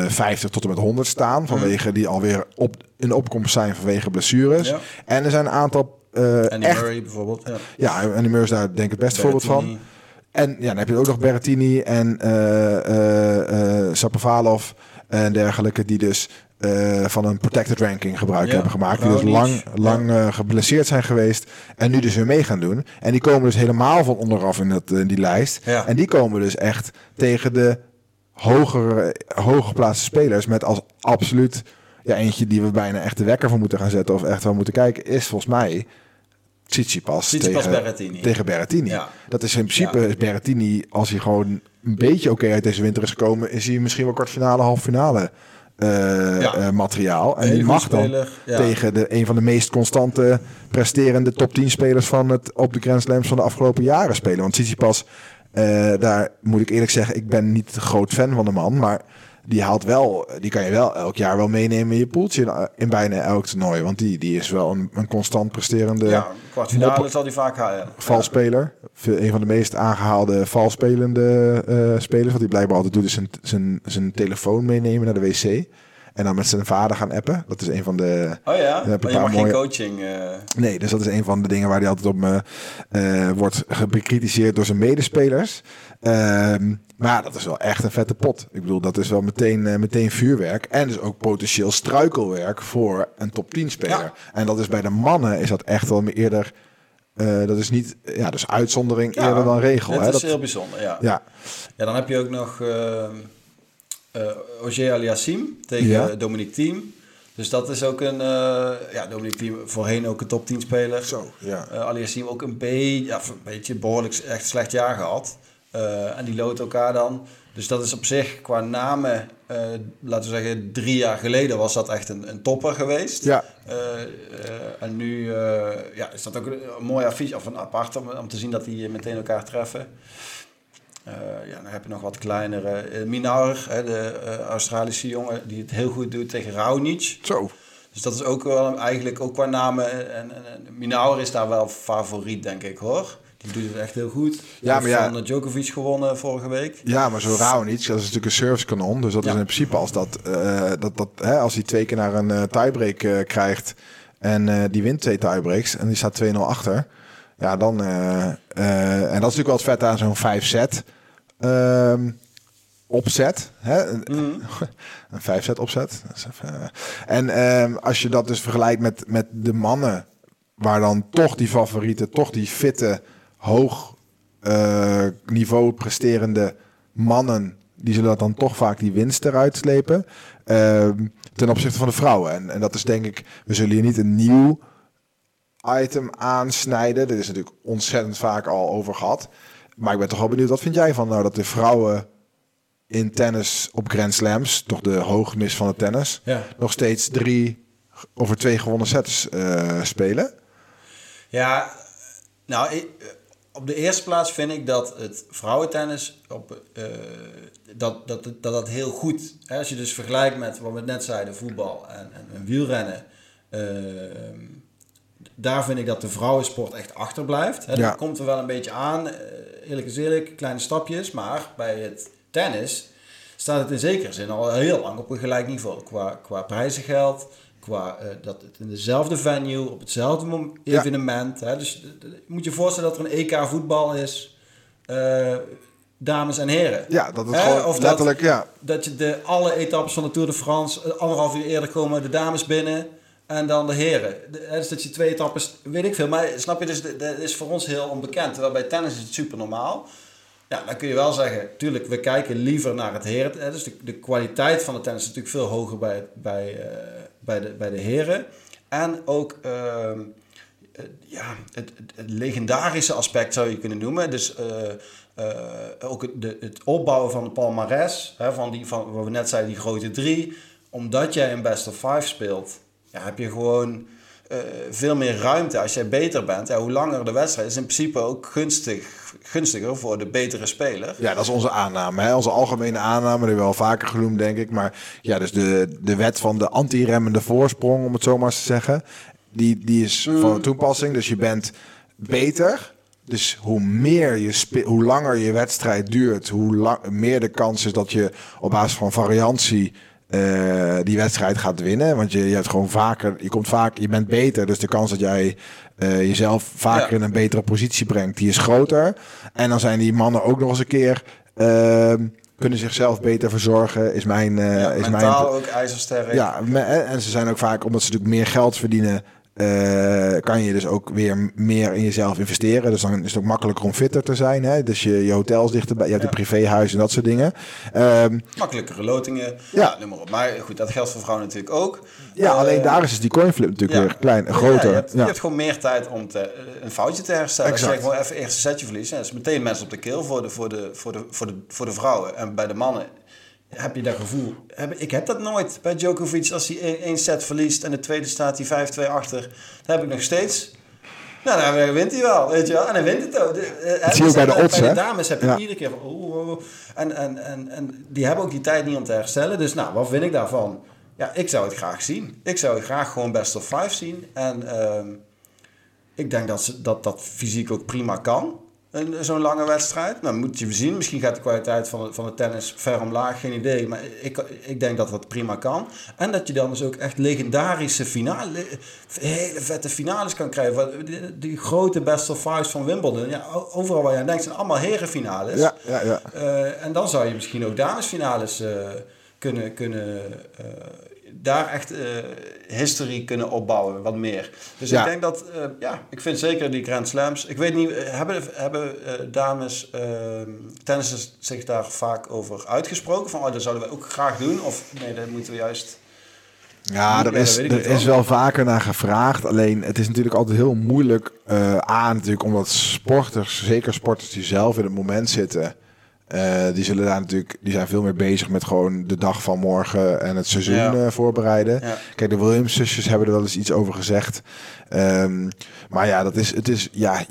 50 tot en met 100 staan. Vanwege mm. die alweer op, in opkomst zijn vanwege blessures. Ja. En er zijn een aantal. Uh, Andy echt, Murray bijvoorbeeld. Ja, ja Andy Murray is daar denk ik het beste voorbeeld van. En ja, dan heb je ook nog Berrettini en uh, Sapovalov en dergelijke, die dus uh, van een protected ranking gebruik hebben gemaakt. Die dus lang, lang uh, geblesseerd zijn geweest. En nu dus weer mee gaan doen. En die komen dus helemaal van onderaf in, dat, in die lijst. Ja. En die komen dus echt tegen de hogere, hooggeplaatste spelers. Met als absoluut ja, eentje die we bijna echt de wekker van moeten gaan zetten. Of echt wel moeten kijken. Is volgens mij Tsitsipas, tegen Berrettini. Tegen Berrettini. Ja. Dat is in principe ja. Berrettini, als hij gewoon een beetje oké uit deze winter is gekomen, is hij misschien wel kwartfinale, halve finale ja. uh, materiaal. En die mag dan ja. tegen de, een van de meest constante presterende top 10 spelers van het op de Grand Slams van de afgelopen jaren spelen. Want Tsitsipas, uh, daar moet ik eerlijk zeggen, ik ben niet groot fan van de man, maar die haalt wel, die kan je wel elk jaar wel meenemen in je poeltje in, bijna elk toernooi. Want die, die is wel een, een constant presterende. Ja, kwartfinale zal die vaak halen. Valspeler. Een van de meest aangehaalde valspelende uh, spelers. Wat hij blijkbaar altijd doet, is zijn, zijn, zijn telefoon meenemen naar de wc. En dan met zijn vader gaan appen. Dat is een van de. Oh ja, een paar mooie... geen coaching. Uh... Nee, dus dat is een van de dingen waar hij altijd op me uh, wordt bekritiseerd door zijn medespelers. Um, maar dat is wel echt een vette pot. Ik bedoel, dat is wel meteen, uh, meteen vuurwerk. En dus ook potentieel struikelwerk voor een top 10 speler. Ja. En dat is bij de mannen is dat echt wel eerder. Uh, dat is niet, ja, dus uitzondering ja, eerder dan regel. Hè? is dat, heel bijzonder, ja. ja. Ja, dan heb je ook nog uh, uh, Ogier Aliassim tegen ja. Dominique Thiem. Dus dat is ook een, uh, ja, Dominique Thiem voorheen ook een top 10 speler. Zo, ja. Aliassim ook een beetje, ja, een beetje behoorlijk echt slecht jaar gehad. En die lood elkaar dan. Dus dat is op zich qua namen, uh, laten we zeggen, drie jaar geleden was dat echt een, een topper geweest. Ja. Uh, en nu ja, is dat ook een, een mooi affiche, of een apart om, om te zien dat die meteen elkaar treffen. Ja, dan heb je nog wat kleinere. Minaur, hè, de Australische jongen, die het heel goed doet tegen Raonic. Zo. Dus dat is ook wel eigenlijk ook qua namen. En, en, en Minaur is daar wel favoriet, denk ik hoor. Die doet het echt heel goed. Ja, maar ja. Van Djokovic gewonnen vorige week. Ja, maar zo rauw niet. Dat is natuurlijk een service kanon. Dus dat is in principe als dat, uh, dat, dat hè, als hij twee keer naar een tiebreak krijgt en die wint twee tiebreaks en die staat 2-0 achter. Ja, dan en dat is natuurlijk wel het vet aan zo'n 5 set. Ehm, opzet. Hè? Mm. een 5 set opzet. En um, als je dat dus vergelijkt met, met de mannen, waar dan toch die favorieten, toch die fitte hoog uh, niveau presterende mannen die zullen dan toch vaak die winst eruit slepen. Ehm, ten opzichte van de vrouwen. En, en dat is denk ik, we zullen hier niet een nieuw item aansnijden. Dit is natuurlijk ontzettend vaak al over gehad. Maar ik ben toch wel benieuwd, wat vind jij van nou dat de vrouwen in tennis op Grand Slams, toch de hoogmis van het tennis, ja. nog steeds drie over twee gewonnen sets uh, spelen? Ja, nou, ik, op de eerste plaats vind ik dat het vrouwentennis op, uh, dat, dat, dat dat heel goed, hè, als je dus vergelijkt met wat we net zeiden, voetbal en, en, en wielrennen, uh, daar vind ik dat de vrouwensport echt achterblijft. Hè, Dat komt er wel een beetje aan, uh, eerlijk is eerlijk, kleine stapjes, maar bij het tennis staat het in zekere zin al heel lang op een gelijk niveau qua, qua prijzengeld, qua uh, dat het in dezelfde venue, op hetzelfde evenement. Hè, dus je moet je voorstellen dat er een EK voetbal is, uh, dames en heren. Ja, dat is gewoon of letterlijk, dat, ja. Dat je de alle etappes van de Tour de France, eh, anderhalf uur eerder komen de dames binnen en dan de heren. Dus dat je twee etappes, weet ik veel. Maar snap je, dus dat is voor ons heel onbekend. Terwijl bij tennis is het super normaal. Ja, dan kun je wel zeggen, tuurlijk, we kijken liever naar het heren. Dus de, de kwaliteit van de tennis is natuurlijk veel hoger bij, bij, uh, bij, de, bij de heren. En ook uh, ja, het, het, legendarische aspect zou je kunnen noemen. Dus uh, ook het, het opbouwen van de palmares, hè, van die, van, wat we net zeiden, die grote drie. Omdat jij een best of five speelt, ja, heb je gewoon uh, veel meer ruimte als jij beter bent. Ja, hoe langer de wedstrijd is in principe ook gunstig, gunstiger voor de betere speler. Ja, dat is onze aanname. Hè? Onze algemene aanname, die hebben we al vaker genoemd, denk ik. Maar ja, dus de, de wet van de anti-remmende voorsprong, om het zo maar eens te zeggen, die, die is mm. van toepassing. Dus je bent beter. Dus hoe meer je speelt, hoe langer je wedstrijd duurt, hoe lang, meer de kans is dat je op basis van variantie uh, die wedstrijd gaat winnen. Want je, je hebt gewoon vaker, je komt vaak, je bent beter. Dus de kans dat jij uh, jezelf vaker ja. in een betere positie brengt, die is groter. En dan zijn die mannen ook nog eens een keer. Uh, kunnen zichzelf beter verzorgen, is mijn... Uh, ja, is mentaal mijn, ook ijzersterk. Ja, en ze zijn ook vaak, omdat ze natuurlijk meer geld verdienen... Uh, kan je dus ook weer meer in jezelf investeren. Dus dan is het ook makkelijker om fitter te zijn. Hè? Dus je, je hotels dichterbij, je hebt ja. een privéhuis en dat soort dingen. Um, Makkelijkere lotingen, ja. noem maar op. Maar goed, dat geldt voor vrouwen natuurlijk ook. Ja, uh, alleen daar is dus die coinflip natuurlijk ja. weer klein, groter. je, hebt, je hebt gewoon meer tijd om te, een foutje te herstellen. Exact. Als je gewoon even eerst een setje verliest, dat is meteen mensen op de keel voor de, voor, de, voor, de, voor, de, voor de vrouwen. En bij de mannen heb je dat gevoel. Ik heb dat nooit bij Djokovic. Als hij één set verliest en de tweede staat hij 5-2 achter. Dat heb ik nog steeds. Nou, dan wint hij wel, weet je wel. En dan wint het ook. Dat zie je bij de odds, Bij de dames heb je ja. iedere keer van... Oh, oh, en, en, en, en die hebben ook die tijd niet om te herstellen. Dus nou, wat vind ik daarvan? Ja, ik zou het graag zien. Ik zou het graag gewoon best of five zien. En uh, ik denk dat, ze, dat dat fysiek ook prima kan zo'n lange wedstrijd. Nou, moet je zien. Misschien gaat de kwaliteit van, van de tennis ver omlaag, geen idee. Maar ik, ik denk dat dat prima kan. En dat je dan dus ook echt legendarische finale, hele vette finales kan krijgen. Die, die grote best of fives van Wimbledon. Ja, overal waar je aan denkt zijn allemaal herenfinales. Ja, ja, ja. Uh, en dan zou je misschien ook damesfinales uh, kunnen, kunnen uh, daar echt uh, history kunnen opbouwen, wat meer. Dus ja. ik denk dat, uh, ja, ik vind zeker die Grand Slams. Ik weet niet, hebben, hebben uh, dames, ehm, tennissers zich daar vaak over uitgesproken? Van, oh, dat zouden we ook graag doen? Of nee, dat moeten we juist... Ja, er is, er is wel vaker naar gevraagd. Alleen het is natuurlijk altijd heel moeilijk aan, natuurlijk, omdat sporters, zeker sporters die zelf in het moment zitten, uh, die zullen daar natuurlijk, die zijn veel meer bezig met gewoon de dag van morgen en het seizoen ja. uh, voorbereiden. Ja. Kijk, de Williams zusjes hebben er wel eens iets over gezegd. Um, maar ja, dat is, het is, ja,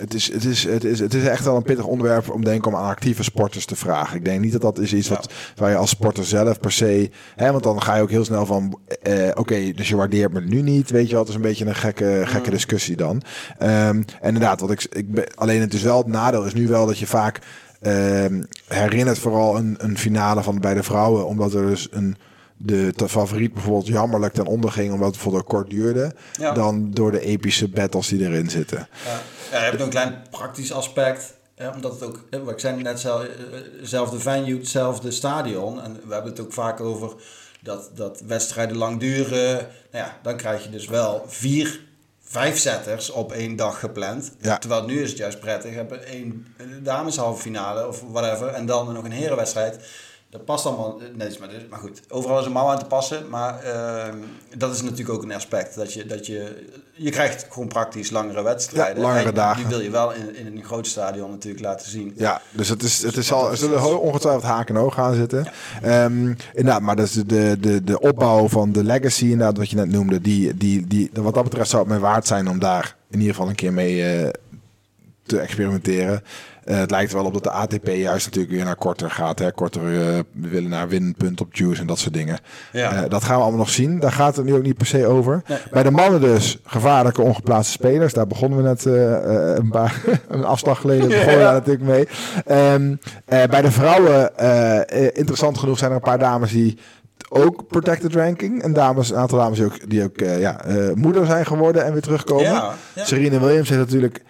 het is, het is, het is, het is echt wel een pittig onderwerp om denk om aan actieve sporters te vragen. Ik denk niet dat dat is iets wat waar je als sporter zelf per se, hè, want dan ga je ook heel snel van, uh, oké, okay, dus je waardeert me nu niet, weet je wat? Dat is een beetje een gekke, gekke mm. discussie dan. Um, en inderdaad, wat ik, ik ben, alleen het is wel het nadeel is nu wel dat je vaak herinnert vooral een, een finale van bij de vrouwen, omdat er dus een de, de favoriet bijvoorbeeld jammerlijk ten onder ging omdat het bijvoorbeeld kort duurde, ja. dan door de epische battles die erin zitten. Ja, ja je hebt een klein praktisch aspect. Omdat het ook, wat ik zei net, zelfde venue, hetzelfde stadion. En we hebben het ook vaak over dat, dat wedstrijden lang duren. Nou ja, dan krijg je dus wel vier vijf setters op één dag gepland. Ja. Terwijl nu is het juist prettig. Hebt één dameshalve finale of whatever. En dan nog een herenwedstrijd. Dat past allemaal netjes, maar, maar goed. Overal is een mouw aan te passen. Maar uh, dat is natuurlijk ook een aspect. Dat je, dat je, je krijgt gewoon praktisch langere wedstrijden. Ja, langere dagen. Die wil je wel in, in een groot stadion natuurlijk laten zien. Ja, dus het is, het is al, er zullen ongetwijfeld haken en oog gaan zitten. Ja. Um, inderdaad, maar dat is de, de, de opbouw van de legacy, inderdaad, wat je net noemde. Die, die, die, wat dat betreft zou het mij waard zijn om daar in ieder geval een keer mee uh, te experimenteren. Uh, het lijkt er wel op dat de ATP juist natuurlijk weer naar korter gaat. Hè? Korter, uh, we willen naar winpunt op juice en dat soort dingen. Ja. Uh, dat gaan we allemaal nog zien. Daar gaat het nu ook niet per se over. Nee. Bij de mannen dus gevaarlijke ongeplaatste spelers. Daar begonnen we net een, paar, een afslag geleden begonnen we daar natuurlijk mee. Um, bij de vrouwen, interessant genoeg, zijn er een paar dames die ook protected ranking. En dames, een aantal dames die ook, die ook ja, moeder zijn geworden en weer terugkomen. Ja, ja. Serena Williams heeft natuurlijk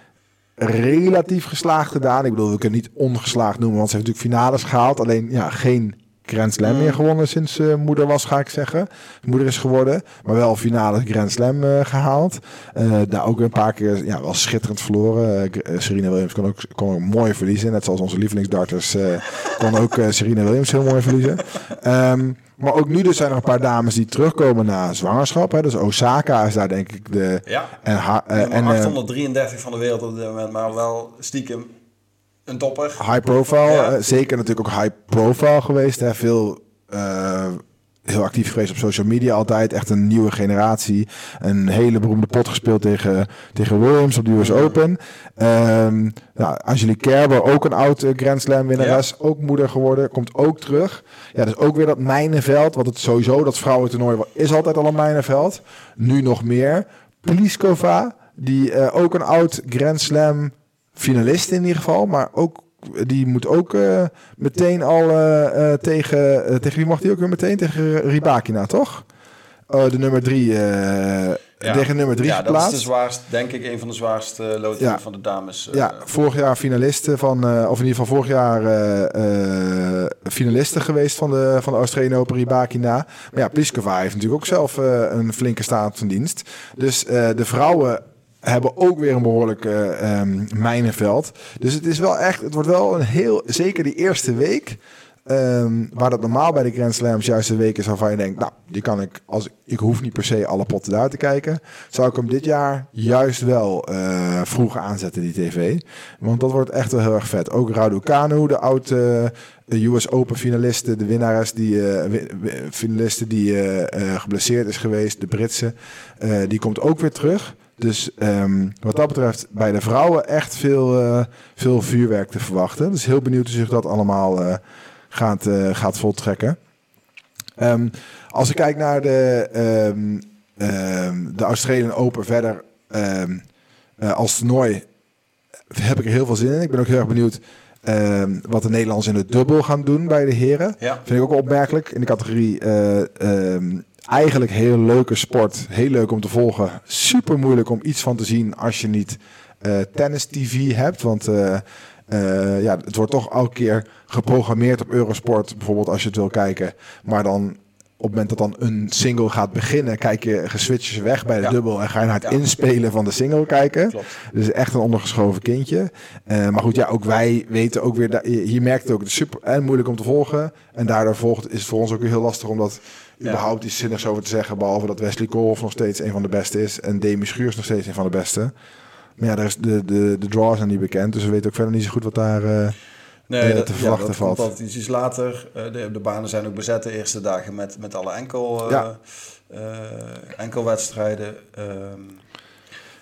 relatief geslaagd gedaan. Ik bedoel, we kunnen niet ongeslaagd noemen, want ze heeft natuurlijk finales gehaald. Alleen ja, geen Grand Slam meer gewonnen sinds uh, moeder was, ga ik zeggen. Moeder is geworden, maar wel finale Grand Slam uh, gehaald. Uh, daar ook een paar keer ja, wel schitterend verloren. Serena Williams kon ook, kon ook mooi verliezen. Net zoals onze lievelingsdarters kon ook Serena Williams heel mooi verliezen. Um, maar ook nu dus zijn er een paar dames die terugkomen na zwangerschap. Hè. Dus Osaka is daar denk ik de... Ja, en, ha, uh, en 833 van de wereld op dit moment, maar wel stiekem een topper. High profile, ja. zeker natuurlijk ook high profile geweest. Hè. Veel... Uh, heel actief geweest op social media altijd. Echt een nieuwe generatie. Een hele beroemde pot gespeeld tegen, tegen Williams op de US Open. Um, nou, Angelique Kerber, ook een oud Grand Slam winnares. Ja. Ook moeder geworden. Komt ook terug. Ja, dus ook weer dat mijnenveld. Wat het sowieso, dat vrouwentoernooi is altijd al een mijnenveld. Nu nog meer. Pliskova, die uh, ook een oud Grand Slam finalist in ieder geval. Maar ook die moet ook uh, meteen al uh, uh, tegen... tegen wie mag die ook weer meteen? Tegen Ribakina, toch? de nummer drie... ja. Tegen nummer drie ja, geplaatst. dat is de zwaarste, denk ik, een van de zwaarste loodingen Ja. van de dames. Ja, vorig jaar finalisten van... of in ieder geval vorig jaar finalisten geweest van de, van de Australian Open Ribakina. Maar ja, Pliskova heeft natuurlijk ook zelf een flinke staat van dienst. Dus de vrouwen hebben ook weer een behoorlijk um, mijnenveld. Dus het is wel echt, het wordt wel een heel, zeker die eerste week, um, waar dat normaal bij de Grand Slams juist de week is waarvan je denkt, nou, die kan ik, als ik, hoef niet per se alle potten daar te kijken, zou ik hem dit jaar juist wel uh, vroeg aanzetten, die tv. Want dat wordt echt wel heel erg vet. Ook Raducanu, de oude US Open finalisten, de winnares die uh, finalisten die geblesseerd is geweest, de Britse, die komt ook weer terug. Dus um, wat dat betreft bij de vrouwen echt veel, uh, veel vuurwerk te verwachten. Dus heel benieuwd hoe zich dat allemaal uh, gaat, uh, gaat voltrekken. Um, als ik kijk naar de, um, de Australian Open verder als toernooi, heb ik er heel veel zin in. Ik ben ook heel erg benieuwd wat de Nederlanders in het dubbel gaan doen bij de heren. Ja. Vind ik ook opmerkelijk in de categorie eigenlijk heel leuke sport. Heel leuk om te volgen. Super moeilijk om iets van te zien als je niet uh, tennis TV hebt. Want uh, uh, ja, het wordt toch elke keer geprogrammeerd op Eurosport. Bijvoorbeeld als je het wil kijken. Maar dan op het moment dat dan een single gaat beginnen, kijk je geswitcht je weg bij de Ja. dubbel en ga je naar het Ja. inspelen van de single kijken. Klopt. Dus echt een ondergeschoven kindje. Eh, maar goed, ja, ook wij weten ook weer, je, merkt het ook, het is super en moeilijk om te volgen. En daardoor volgt, is het voor ons ook weer heel lastig om dat Ja. Überhaupt iets zinnigs over te zeggen. Behalve dat Wesley Kolf nog steeds een van de beste is en Demi Schuurs nog steeds een van de beste. Maar ja, is de, de, de draws zijn niet bekend, dus we weten ook verder niet zo goed wat daar... eh, Nee, eh, dat, te ja, verwachten dat valt. komt altijd ietsjes later. Eh, de, de banen zijn ook bezet de eerste dagen met, met alle enkel, eh, Ja. enkelwedstrijden. Ehm,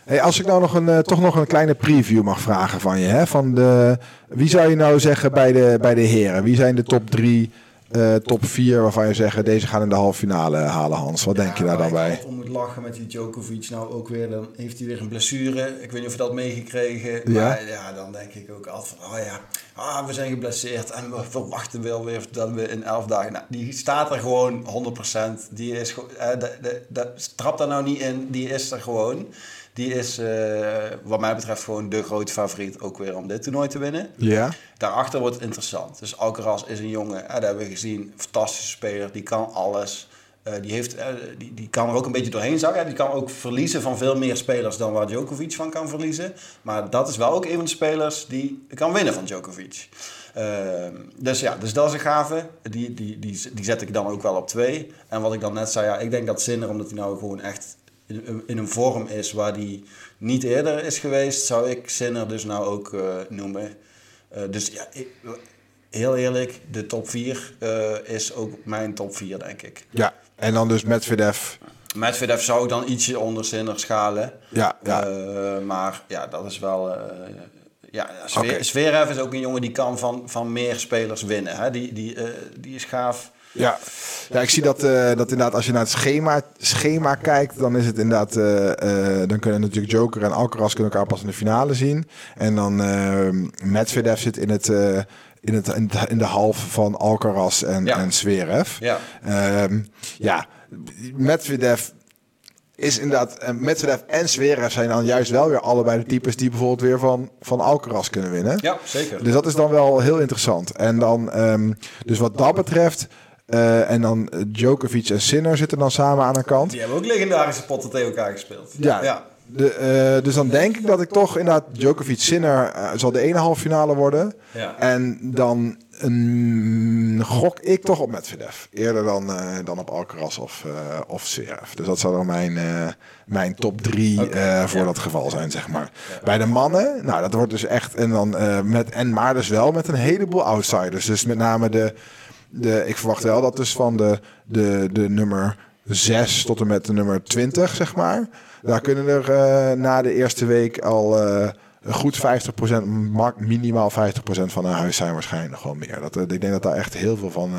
Hey, als ik nou nog een, toch nog een kleine preview mag vragen van je. Hè? Van de, wie zou je nou zeggen bij de, bij de heren? Wie zijn de top drie, eh, top vier waarvan je zegt deze gaan in de halve finale halen, Hans? Wat denk je daar dan ik bij? om moet lachen met die Djokovic nou ook weer. Dan heeft hij weer een blessure. Ik weet niet of je dat meegekregen. Ja. Maar ja, dan denk ik ook altijd van, oh ja, ah, we zijn geblesseerd. En we verwachten wel weer dat we in elf dagen... Nou, die staat er gewoon 100%. Die is eh, de, de, de, trap daar nou niet in. Die is er gewoon. Die is, eh, wat mij betreft, gewoon de grote favoriet ook weer om dit toernooi te winnen. Ja, Daarachter wordt het interessant. Dus Alcaraz is een jongen, hè, dat hebben we gezien, fantastische speler, die kan alles. die, heeft, die, die kan er ook een beetje doorheen zakken. Die kan ook verliezen van veel meer spelers dan waar Djokovic van kan verliezen. Maar dat is wel ook een van de spelers die kan winnen van Djokovic. Ehm, dus ja, dus dat is een gave. Die, die, die, die zet ik dan ook wel op twee. En wat ik dan net zei, ja, ik denk dat Sinner, omdat hij nou gewoon echt in, een vorm is waar hij niet eerder is geweest, zou ik Sinner dus nou ook uh, noemen. Uh, dus ja, ik, heel eerlijk, de top 4 uh, eh, is ook mijn top 4, denk ik. Ja, en dan dus Medvedev. Medvedev zou ik dan ietsje onder Sinner schalen. Ja, ja. maar ja, dat is wel ja, Zverev okay. is ook een jongen die kan van, van meer spelers winnen. Hè? Die, die, die is gaaf. Ja. ja, ik zie dat, uh, dat inderdaad als je naar het schema, schema kijkt, dan is het inderdaad, uh, dan kunnen natuurlijk Joker en Alcaraz kunnen elkaar pas in de finale zien. En dan Medvedev zit in het, in, het, in, de half van Alcaraz en, ja. en Zverev. Ja. Um, ja, Medvedev is inderdaad, uh, Medvedev en Zverev zijn dan juist wel weer allebei de types die bijvoorbeeld weer van, van Alcaraz kunnen winnen. Ja, zeker. Dus dat is dan wel heel interessant. En dan, um, dus wat dat betreft, uh, en dan Djokovic en Sinner zitten dan samen aan een kant. Die hebben ook legendarische potten tegen elkaar gespeeld. Ja, ja. De, uh, dus dan denk ik dat ik toch inderdaad Djokovic Sinner uh, zal de ene halve finale worden. Ja. En dan een, gok ik toch op Medvedev. Eerder dan, dan op Alcaraz of, of Zverev. Dus dat zou dan mijn, mijn top drie okay. voor ja. dat geval zijn, zeg maar. Bij de mannen, nou dat wordt dus echt... En, dan, met, en maar dus wel met een heleboel outsiders. Dus met name de... de ik verwacht wel dat dus van de, de, de nummer 6 tot en met de nummer 20, zeg maar daar kunnen er uh, na de eerste week al uh, goed 50%, minimaal 50% van een huis zijn waarschijnlijk wel meer. Dat, uh, ik denk dat daar echt heel veel van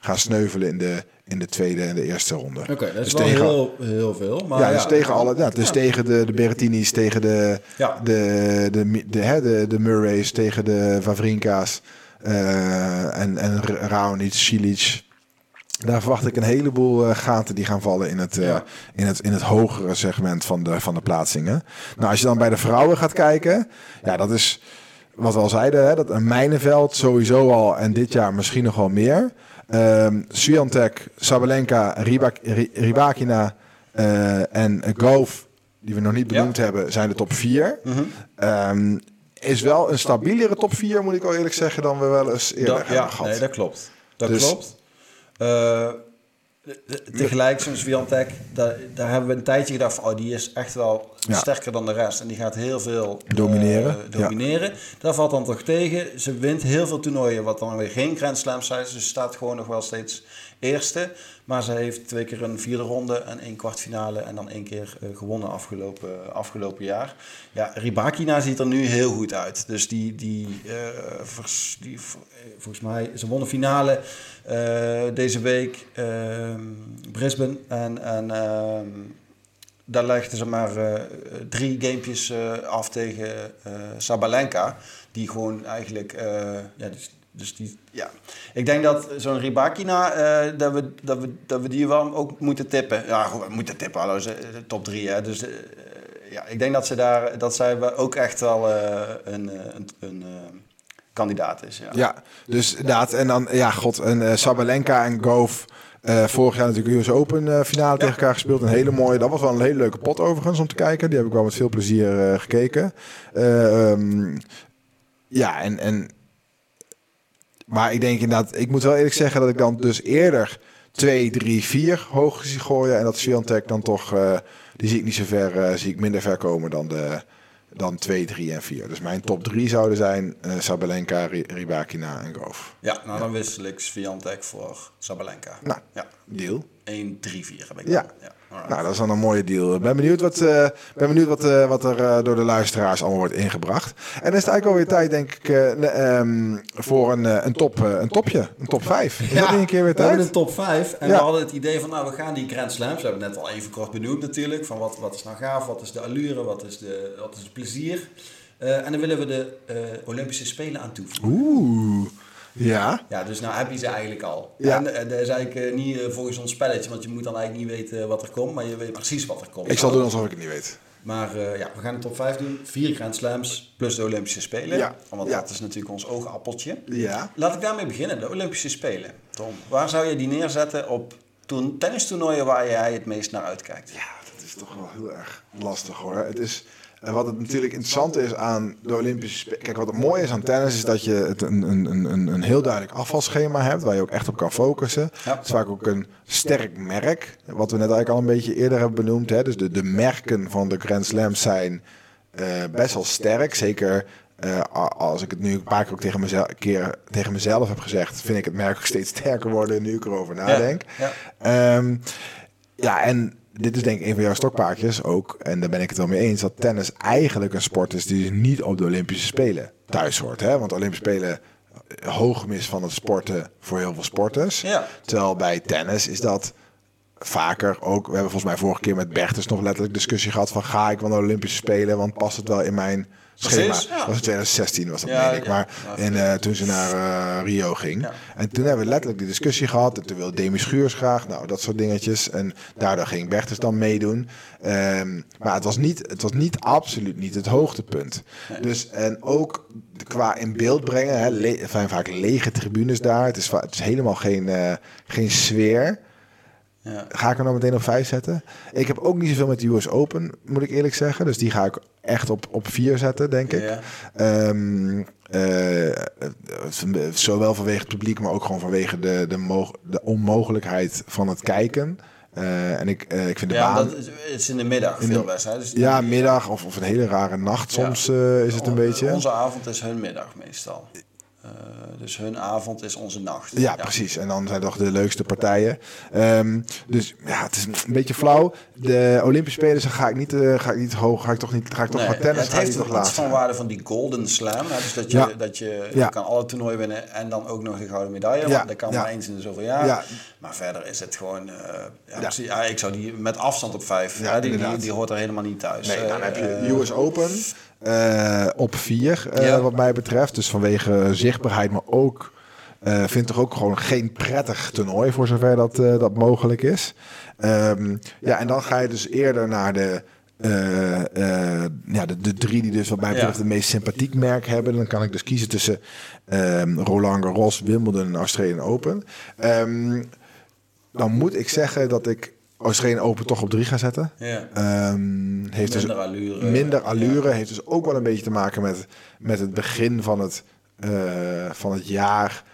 gaan sneuvelen in de, in de tweede en de eerste ronde. Oké, okay, dat is dus wel tegen, heel, heel veel. Maar ja, ja, dus tegen alle, ja, dus ja. tegen de, de Berrettinis, tegen de, ja. de, de, de, de, hè, de, de Murray's, tegen de Vavrinka's en, en Raonic, Cilic. Daar verwacht ik een heleboel uh, gaten die gaan vallen in het, uh, ja. in, het, in het hogere segment van de, van de plaatsingen. Nou, als je dan bij de vrouwen gaat kijken, ja, dat is wat we al zeiden, hè, dat een mijnenveld sowieso al en dit jaar misschien nog wel meer. Um, Swiatek, Sabalenka, Ribak, Ribakina uh, en Gove, die we nog niet benoemd ja. hebben, zijn de top 4. Mm -hmm. um, is wel een stabielere top 4, moet ik wel eerlijk zeggen, dan we wel eens eerder dat, hebben ja, gehad. Nee, dat klopt. Dat dus, klopt. Uh, tegelijk zo'n daar, daar hebben we een tijdje gedacht van, oh, die is echt wel ja. sterker dan de rest. En die gaat heel veel domineren. Uh, domineren. Ja. Dat valt dan toch tegen. Ze wint heel veel toernooien, wat dan weer geen Grand Slam zijn. Dus ze staat gewoon nog wel steeds eerste. Maar ze heeft twee keer een vierde ronde en één kwartfinale en dan één keer uh, gewonnen afgelopen, afgelopen jaar. Ja, Ribakina ziet er nu heel goed uit. Dus die, die, uh, vers, die volgens mij, ze won de finale uh, deze week ehm, Brisbane. En, en ehm, daar legden ze maar drie gamepjes af tegen Sabalenka. Die gewoon eigenlijk, ja, dus, dus die, ja. Ik denk dat zo'n Ribakina, uh, dat, we, dat, we, dat we die wel ook moeten tippen. Ja, goed, we moeten tippen, hallo, ze, top drie. Hè. Dus uh, ja, ik denk dat, ze daar, dat zij ook echt wel uh, een, een, een kandidaat is. Ja, ja dus inderdaad. En dan, ja, god, en Sabalenka en Goof. Uh, vorig jaar natuurlijk US Open uh, finale ja. tegen elkaar gespeeld. Een hele mooie, dat was wel een hele leuke pot overigens om te kijken. Die heb ik wel met veel plezier uh, gekeken. Um, ja, en, en maar ik denk inderdaad, ik moet wel eerlijk zeggen dat ik dan dus eerder 2, 3, 4 hoog zie gooien. En dat Sviantec dan toch, uh, die zie ik niet zo ver, uh, zie ik minder ver komen dan, de, dan 2, 3 en 4. Dus mijn top 3 zouden zijn uh, Sabalenka, Ribakina en Goof. Ja, nou dan wissel ik Sviantec voor Sabalenka. Nou, ja. deal. 1, 3, 4 heb ik ja. Dan. Nou, dat is dan een mooie deal. Ik ben benieuwd wat, uh, ben benieuwd wat, uh, wat er uh, door de luisteraars allemaal wordt ingebracht. En dan is het eigenlijk alweer tijd, denk ik, um, voor een, een, top, een topje. Een top 5. Is ja, dat een keer weer tijd? We hebben een top 5. En ja. we hadden het idee van, nou, we gaan die Grand Slams. We hebben het net al even kort benoemd natuurlijk. Van wat, wat is nou gaaf, wat is de allure, wat is, de, wat is het plezier. en dan willen we de Olympische Spelen aan toevoegen. Oeh. Ja. Ja, dus nou heb je ze eigenlijk al. Ja. En uh, dat is eigenlijk uh, niet uh, volgens ons spelletje, want je moet dan eigenlijk niet weten wat er komt, maar je weet precies wat er komt. Ik zal doen alsof ik het niet weet. Maar ja, we gaan de top 5 doen. Vier Grand Slams plus de Olympische Spelen. Ja. Want ja. dat is natuurlijk ons oogappeltje. Ja. Laat ik daarmee beginnen, de Olympische Spelen. Tom, waar zou je die neerzetten op tennistoernooien waar jij het meest naar uitkijkt? Ja, dat is toch wel heel erg lastig hoor. Het is, en wat het natuurlijk interessant is aan de Olympische Spelen. Kijk, wat het mooie is aan tennis is dat je het een, een, een, een heel duidelijk afvalschema hebt waar je ook echt op kan focussen. Ja. Het is vaak ook een sterk merk, wat we net eigenlijk al een beetje eerder hebben benoemd. Hè. Dus de, de merken van de Grand Slams zijn uh, best wel sterk. Zeker uh, als ik het nu een paar keer ook tegen mezelf, keer tegen mezelf heb gezegd, vind ik het merk ook steeds sterker worden nu ik erover nadenk. Ja, ja. Um, ja en dit is denk ik een van jouw stokpaardjes ook. En daar ben ik het wel mee eens. Dat tennis eigenlijk een sport is die niet op de Olympische Spelen thuis hoort. Hè? Want Olympische Spelen hoogmis van het sporten voor heel veel sporters. Ja. Terwijl bij tennis is dat vaker ook. We hebben volgens mij vorige keer met Bertens nog letterlijk discussie gehad van ga ik van de Olympische Spelen, want past het wel in mijn schema. Dat was in 2016 was dat, ja, ik. Maar in, uh, toen ze naar uh, Rio ging. En toen hebben we letterlijk die discussie gehad. En toen wilde Demi Schuurs graag. Nou, dat soort dingetjes. En daardoor ging Bertens dan meedoen. Um, maar het was, niet, het was niet, absoluut niet het hoogtepunt. Dus, en ook qua in beeld brengen. Hè, le vaak lege tribunes daar. Het is, het is helemaal geen, uh, geen sfeer. Ja. Ga ik er nou meteen op vijf zetten? Ik heb ook niet zoveel met de US Open, moet ik eerlijk zeggen. Dus die ga ik echt op, op vier zetten, denk ik. Ja. Um, uh, zowel vanwege het publiek, maar ook gewoon vanwege de, de, de onmogelijkheid van het kijken. Uh, en ik, uh, ik vind de ja, baan... Dat is, het is in de middag veel wedstrijden. Dus ja, middag of, of een hele rare nacht soms ja. uh, is het een beetje. Onze avond is hun middag meestal. Uh, dus hun avond is onze nacht. Ja, ja, precies. En dan zijn toch de leukste partijen. Um, dus ja, het is een beetje flauw. De Olympische Spelen ga ik niet, uh, ga ik niet hoog, ga ik toch niet, ga ik toch nee, tennis. Het heeft toch iets van waarde van die Golden Slam. Hè? Dus dat je, ja. dat je, je kan alle toernooien winnen en dan ook nog de gouden medaille. Want dat kan maar eens in de zoveel jaar. Maar verder is het gewoon, uh, ja, ik zou die met afstand op vijf, ja, die, die, die, hoort er helemaal niet thuis. Nee, dan heb je US Open. Uh, op vier, uh, ja. wat mij betreft. Dus vanwege zichtbaarheid, maar ook uh, vind toch ook gewoon geen prettig toernooi voor zover dat, dat mogelijk is. Um, ja, en dan ga je dus eerder naar de, ja, de, de, drie die dus wat mij betreft ja. de meest sympathiek merk hebben. Dan kan ik dus kiezen tussen um, Roland Garros, Wimbledon en Australian Open. Um, dan moet ik zeggen dat ik Australian Open toch op drie gaan zetten. Ja. Um, heeft minder dus allure. Minder allure. Ja. Heeft dus ook wel een beetje te maken met, met het begin van het, uh, van het jaar.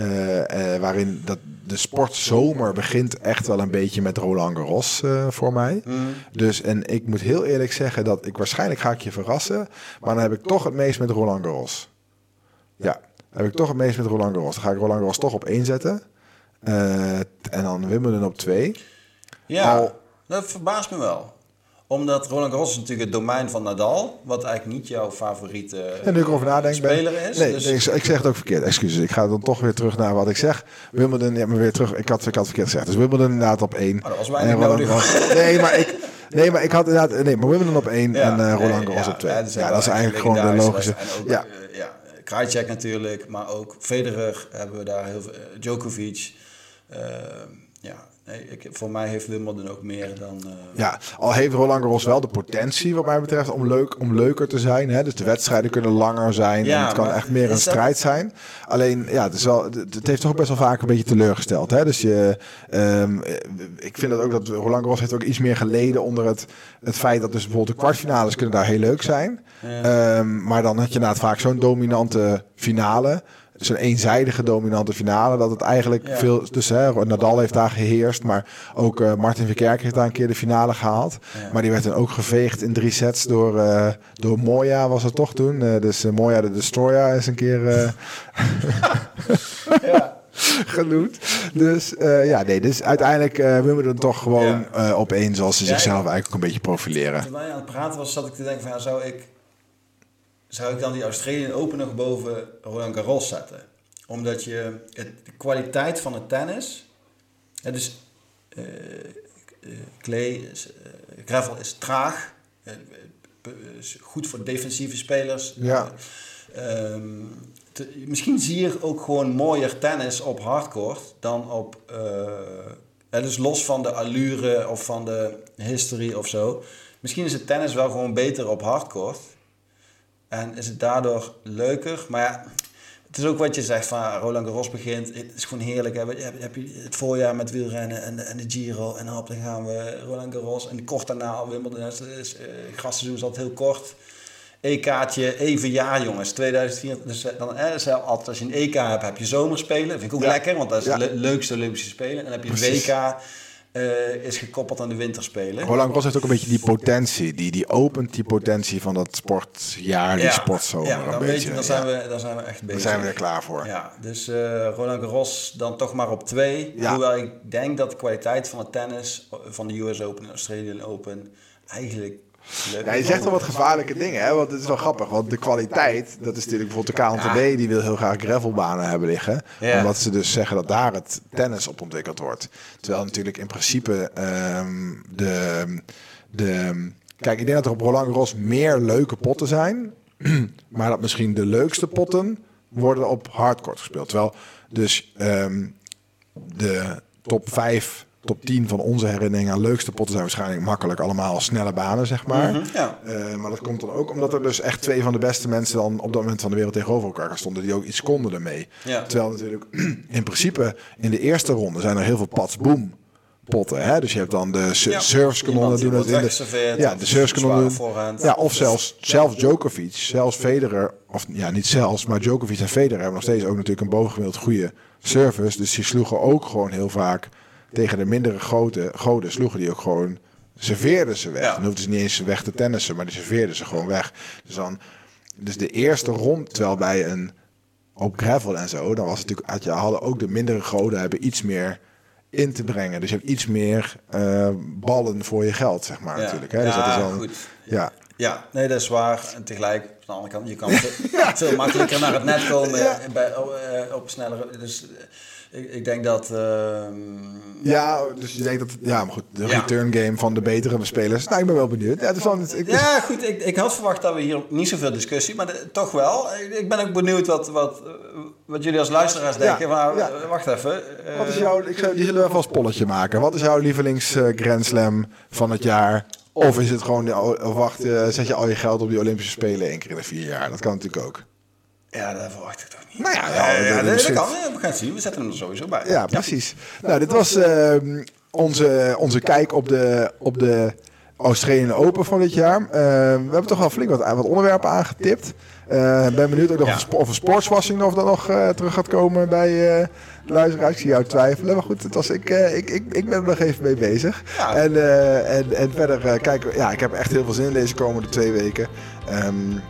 Uh, uh, waarin dat de sportzomer begint echt wel een beetje met Roland Garros voor mij. Mm. Dus en ik moet heel eerlijk zeggen dat ik waarschijnlijk ga ik je verrassen. Maar dan heb ik toch het meest met Roland Garros. Ja, dan heb ik toch het meest met Roland Garros. Dan ga ik Roland Garros toch op één zetten. en dan Wimbledon op twee. Ja, dat verbaast me wel omdat Roland Garros is natuurlijk het domein van Nadal, wat eigenlijk niet jouw favoriete en nu ik over nadenk, speler is. Nee, dus... ik, ik, zeg het ook verkeerd. Excuses, ik ga dan toch weer terug naar wat ik zeg. Wimbledon, ja, maar weer terug. Ik had, ik had verkeerd gezegd. Dus Wimbledon inderdaad op één. Oh, dat was weinig nodig. nee, maar ik, nee, maar ik had inderdaad, nee, maar Wimbledon op één ja, en uh, Roland Garros ja, op twee. Ja, dat is eigenlijk gewoon de logische. Ook, ja. Uh, ja, Krajcek natuurlijk, maar ook Federer hebben we daar heel veel. Uh, Djokovic. Uh, ja, Nee, ik, voor mij heeft Wimbledon ook meer dan... Uh... Ja, al heeft Roland Garros wel de potentie wat mij betreft om, leuk, om leuker te zijn. Hè? Dus de wedstrijden kunnen langer zijn ja, en het kan echt meer een strijd zijn. Alleen, ja, het, is wel, het heeft toch best wel vaak een beetje teleurgesteld. Hè? Dus je, um, ik vind dat ook dat Roland Garros heeft ook iets meer geleden onder het, het feit dat dus bijvoorbeeld de kwartfinales kunnen daar heel leuk zijn. Ja. Um, maar dan had je na het vaak zo'n dominante finale zo'n eenzijdige dominante finale. Dat het eigenlijk veel. Dus hè, Nadal heeft daar geheerst. Maar ook uh, Martin Verkerk heeft daar een keer de finale gehaald. Ja. Maar die werd dan ook geveegd in drie sets door, uh, door Moya, was het toch toen. Uh, dus Moya de Destroyer is een keer. ja. genoemd. Dus uh, ja, nee, dus uiteindelijk uh, willen we dan toch gewoon ja. uh, op één zoals ze zichzelf eigenlijk ook een beetje profileren. Toen wij aan het praten was, zat ik te denken van ja, zou ik zou ik dan die Australian Open nog boven Roland Garros zetten. Omdat je het, de kwaliteit van het tennis, het is, uh, clay, is, uh, gravel is traag, is goed voor defensieve spelers. Ja. Um, te, misschien zie je ook gewoon mooier tennis op hardcourt dan op. Uh, dus los van de allure of van de history of zo. Misschien is het tennis wel gewoon beter op hardcourt. En is het daardoor leuker. Maar ja, het is ook wat je zegt van Roland Garros begint. Het is gewoon heerlijk. Hè? Je, heb je het voorjaar met wielrennen en de, en de Giro. En dan, dan gaan we Roland Garros. En kort daarna Wimbledon. Dus, is, uh, grasseizoen is altijd heel kort. EK'tje, even jaar jongens. 2004. Dus dan, eh, altijd als je een EK hebt, heb je zomerspelen. Dat vind ik ook lekker, want dat is ja. de leukste Olympische Spelen. En dan heb je een WK uh, is gekoppeld aan de winterspelen. Roland Garros heeft ook een beetje die potentie. Die, die opent die potentie van dat sportjaar, die ja, sportzomer. Ja, dan, weet je, dan, zijn we, dan zijn we echt bezig. Daar zijn we er klaar voor. Ja, dus uh, Roland Garros dan toch maar op twee. Hoewel ik denk dat de kwaliteit van het tennis, van de US Open en Australian Open, eigenlijk ja, je zegt wel wat gevaarlijke dingen, hè? want het is wel grappig. Want de kwaliteit, dat is natuurlijk bijvoorbeeld de KNTB, die wil heel graag gravelbanen hebben liggen. Omdat ze dus zeggen dat daar het tennis op ontwikkeld wordt. Terwijl natuurlijk in principe um, de, de... Kijk, ik denk dat er op Roland Garros meer leuke potten zijn. maar dat misschien de leukste potten worden op hardcourt gespeeld. Terwijl dus um, de top 5 top 10 van onze herinneringen aan leukste potten zijn waarschijnlijk makkelijk allemaal snelle banen, zeg maar. Mhm, ja. uh, maar dat komt dan ook omdat er dus echt twee van de beste mensen dan op dat moment van de wereld tegenover elkaar stonden, die ook iets konden ermee. Ja. Terwijl natuurlijk in principe in de eerste ronde zijn er heel veel pats boom potten. Hè? Dus je hebt dan de ja, service-kanonnen doen het in de, ja, de service-kanonnen. Ja, of zelfs, zelfs Djokovic, zelfs Federer, of ja, niet zelfs, maar Djokovic en Federer hebben nog steeds ook natuurlijk een bovengemiddeld goede service. Dus die sloegen ook gewoon heel vaak tegen de mindere grote, goden sloegen die ook gewoon, serveerden ze weg. Ja. Dan hoefden ze niet eens weg te tennissen, maar die serveerden ze gewoon weg. Dus dan, dus de eerste rond, terwijl bij een op gravel en zo, dan was het natuurlijk, had je hadden ook de mindere goden hebben iets meer in te brengen. Dus je hebt iets meer uh, ballen voor je geld, zeg maar, natuurlijk. Hè? Dus ja, dat is dan, goed. Ja. Ja, nee, dat is waar. En tegelijk, aan de andere kant, je kan veel makkelijker naar het net komen bij, op, uh, op snellere... Dus ik, ik denk dat. Ehm, ja, dus je denkt dat. Ja, maar goed, de return game van de betere spelers. Nou, ik ben wel benieuwd. Ja, dus dan, ik, ja goed. Ik, ik had verwacht dat we hier niet zoveel discussie, maar toch wel. Ik, ben ook benieuwd wat, wat, wat jullie als luisteraars denken. Maar wacht even. wat is jouw. Ik zou, die zullen we even als polletje maken. Wat is jouw lievelings uh, Grand Slam van het jaar? Of is het gewoon, of wacht, zet je al je geld op die Olympische Spelen één keer in de vier jaar? Dat kan natuurlijk ook. Ja, dat verwacht ik toch niet. Nou ja, ja, ja, dat, dat kan. We gaan het zien. We zetten hem er sowieso bij. Ja, precies. Nou, dit was uh, onze, onze kijk op de, op de Australian Open van dit jaar. Uh, we hebben toch wel flink wat, wat onderwerpen aangetipt. Uh, ben benieuwd ook nog ja. of een sportswassing of dat nog uh, terug gaat komen bij uh, de luisteraars. Ik zie jou twijfelen. Maar goed, het was, ik, ik, ik, ik ben er nog even mee bezig. Ja. En, en, en verder, kijk, ja, ik heb echt heel veel zin in deze komende twee weken. Um,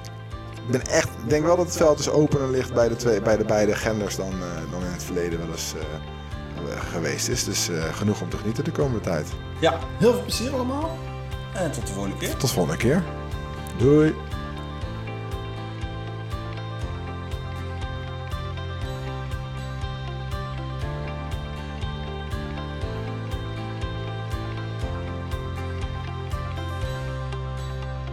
ben echt, denk wel dat het veld is opener ligt bij de, twee, bij de beide genders dan, uh, dan in het verleden wel eens uh, geweest is. Dus uh, genoeg om te genieten de komende tijd. Ja, heel veel plezier allemaal. En tot de volgende keer. Tot de volgende keer. Doei.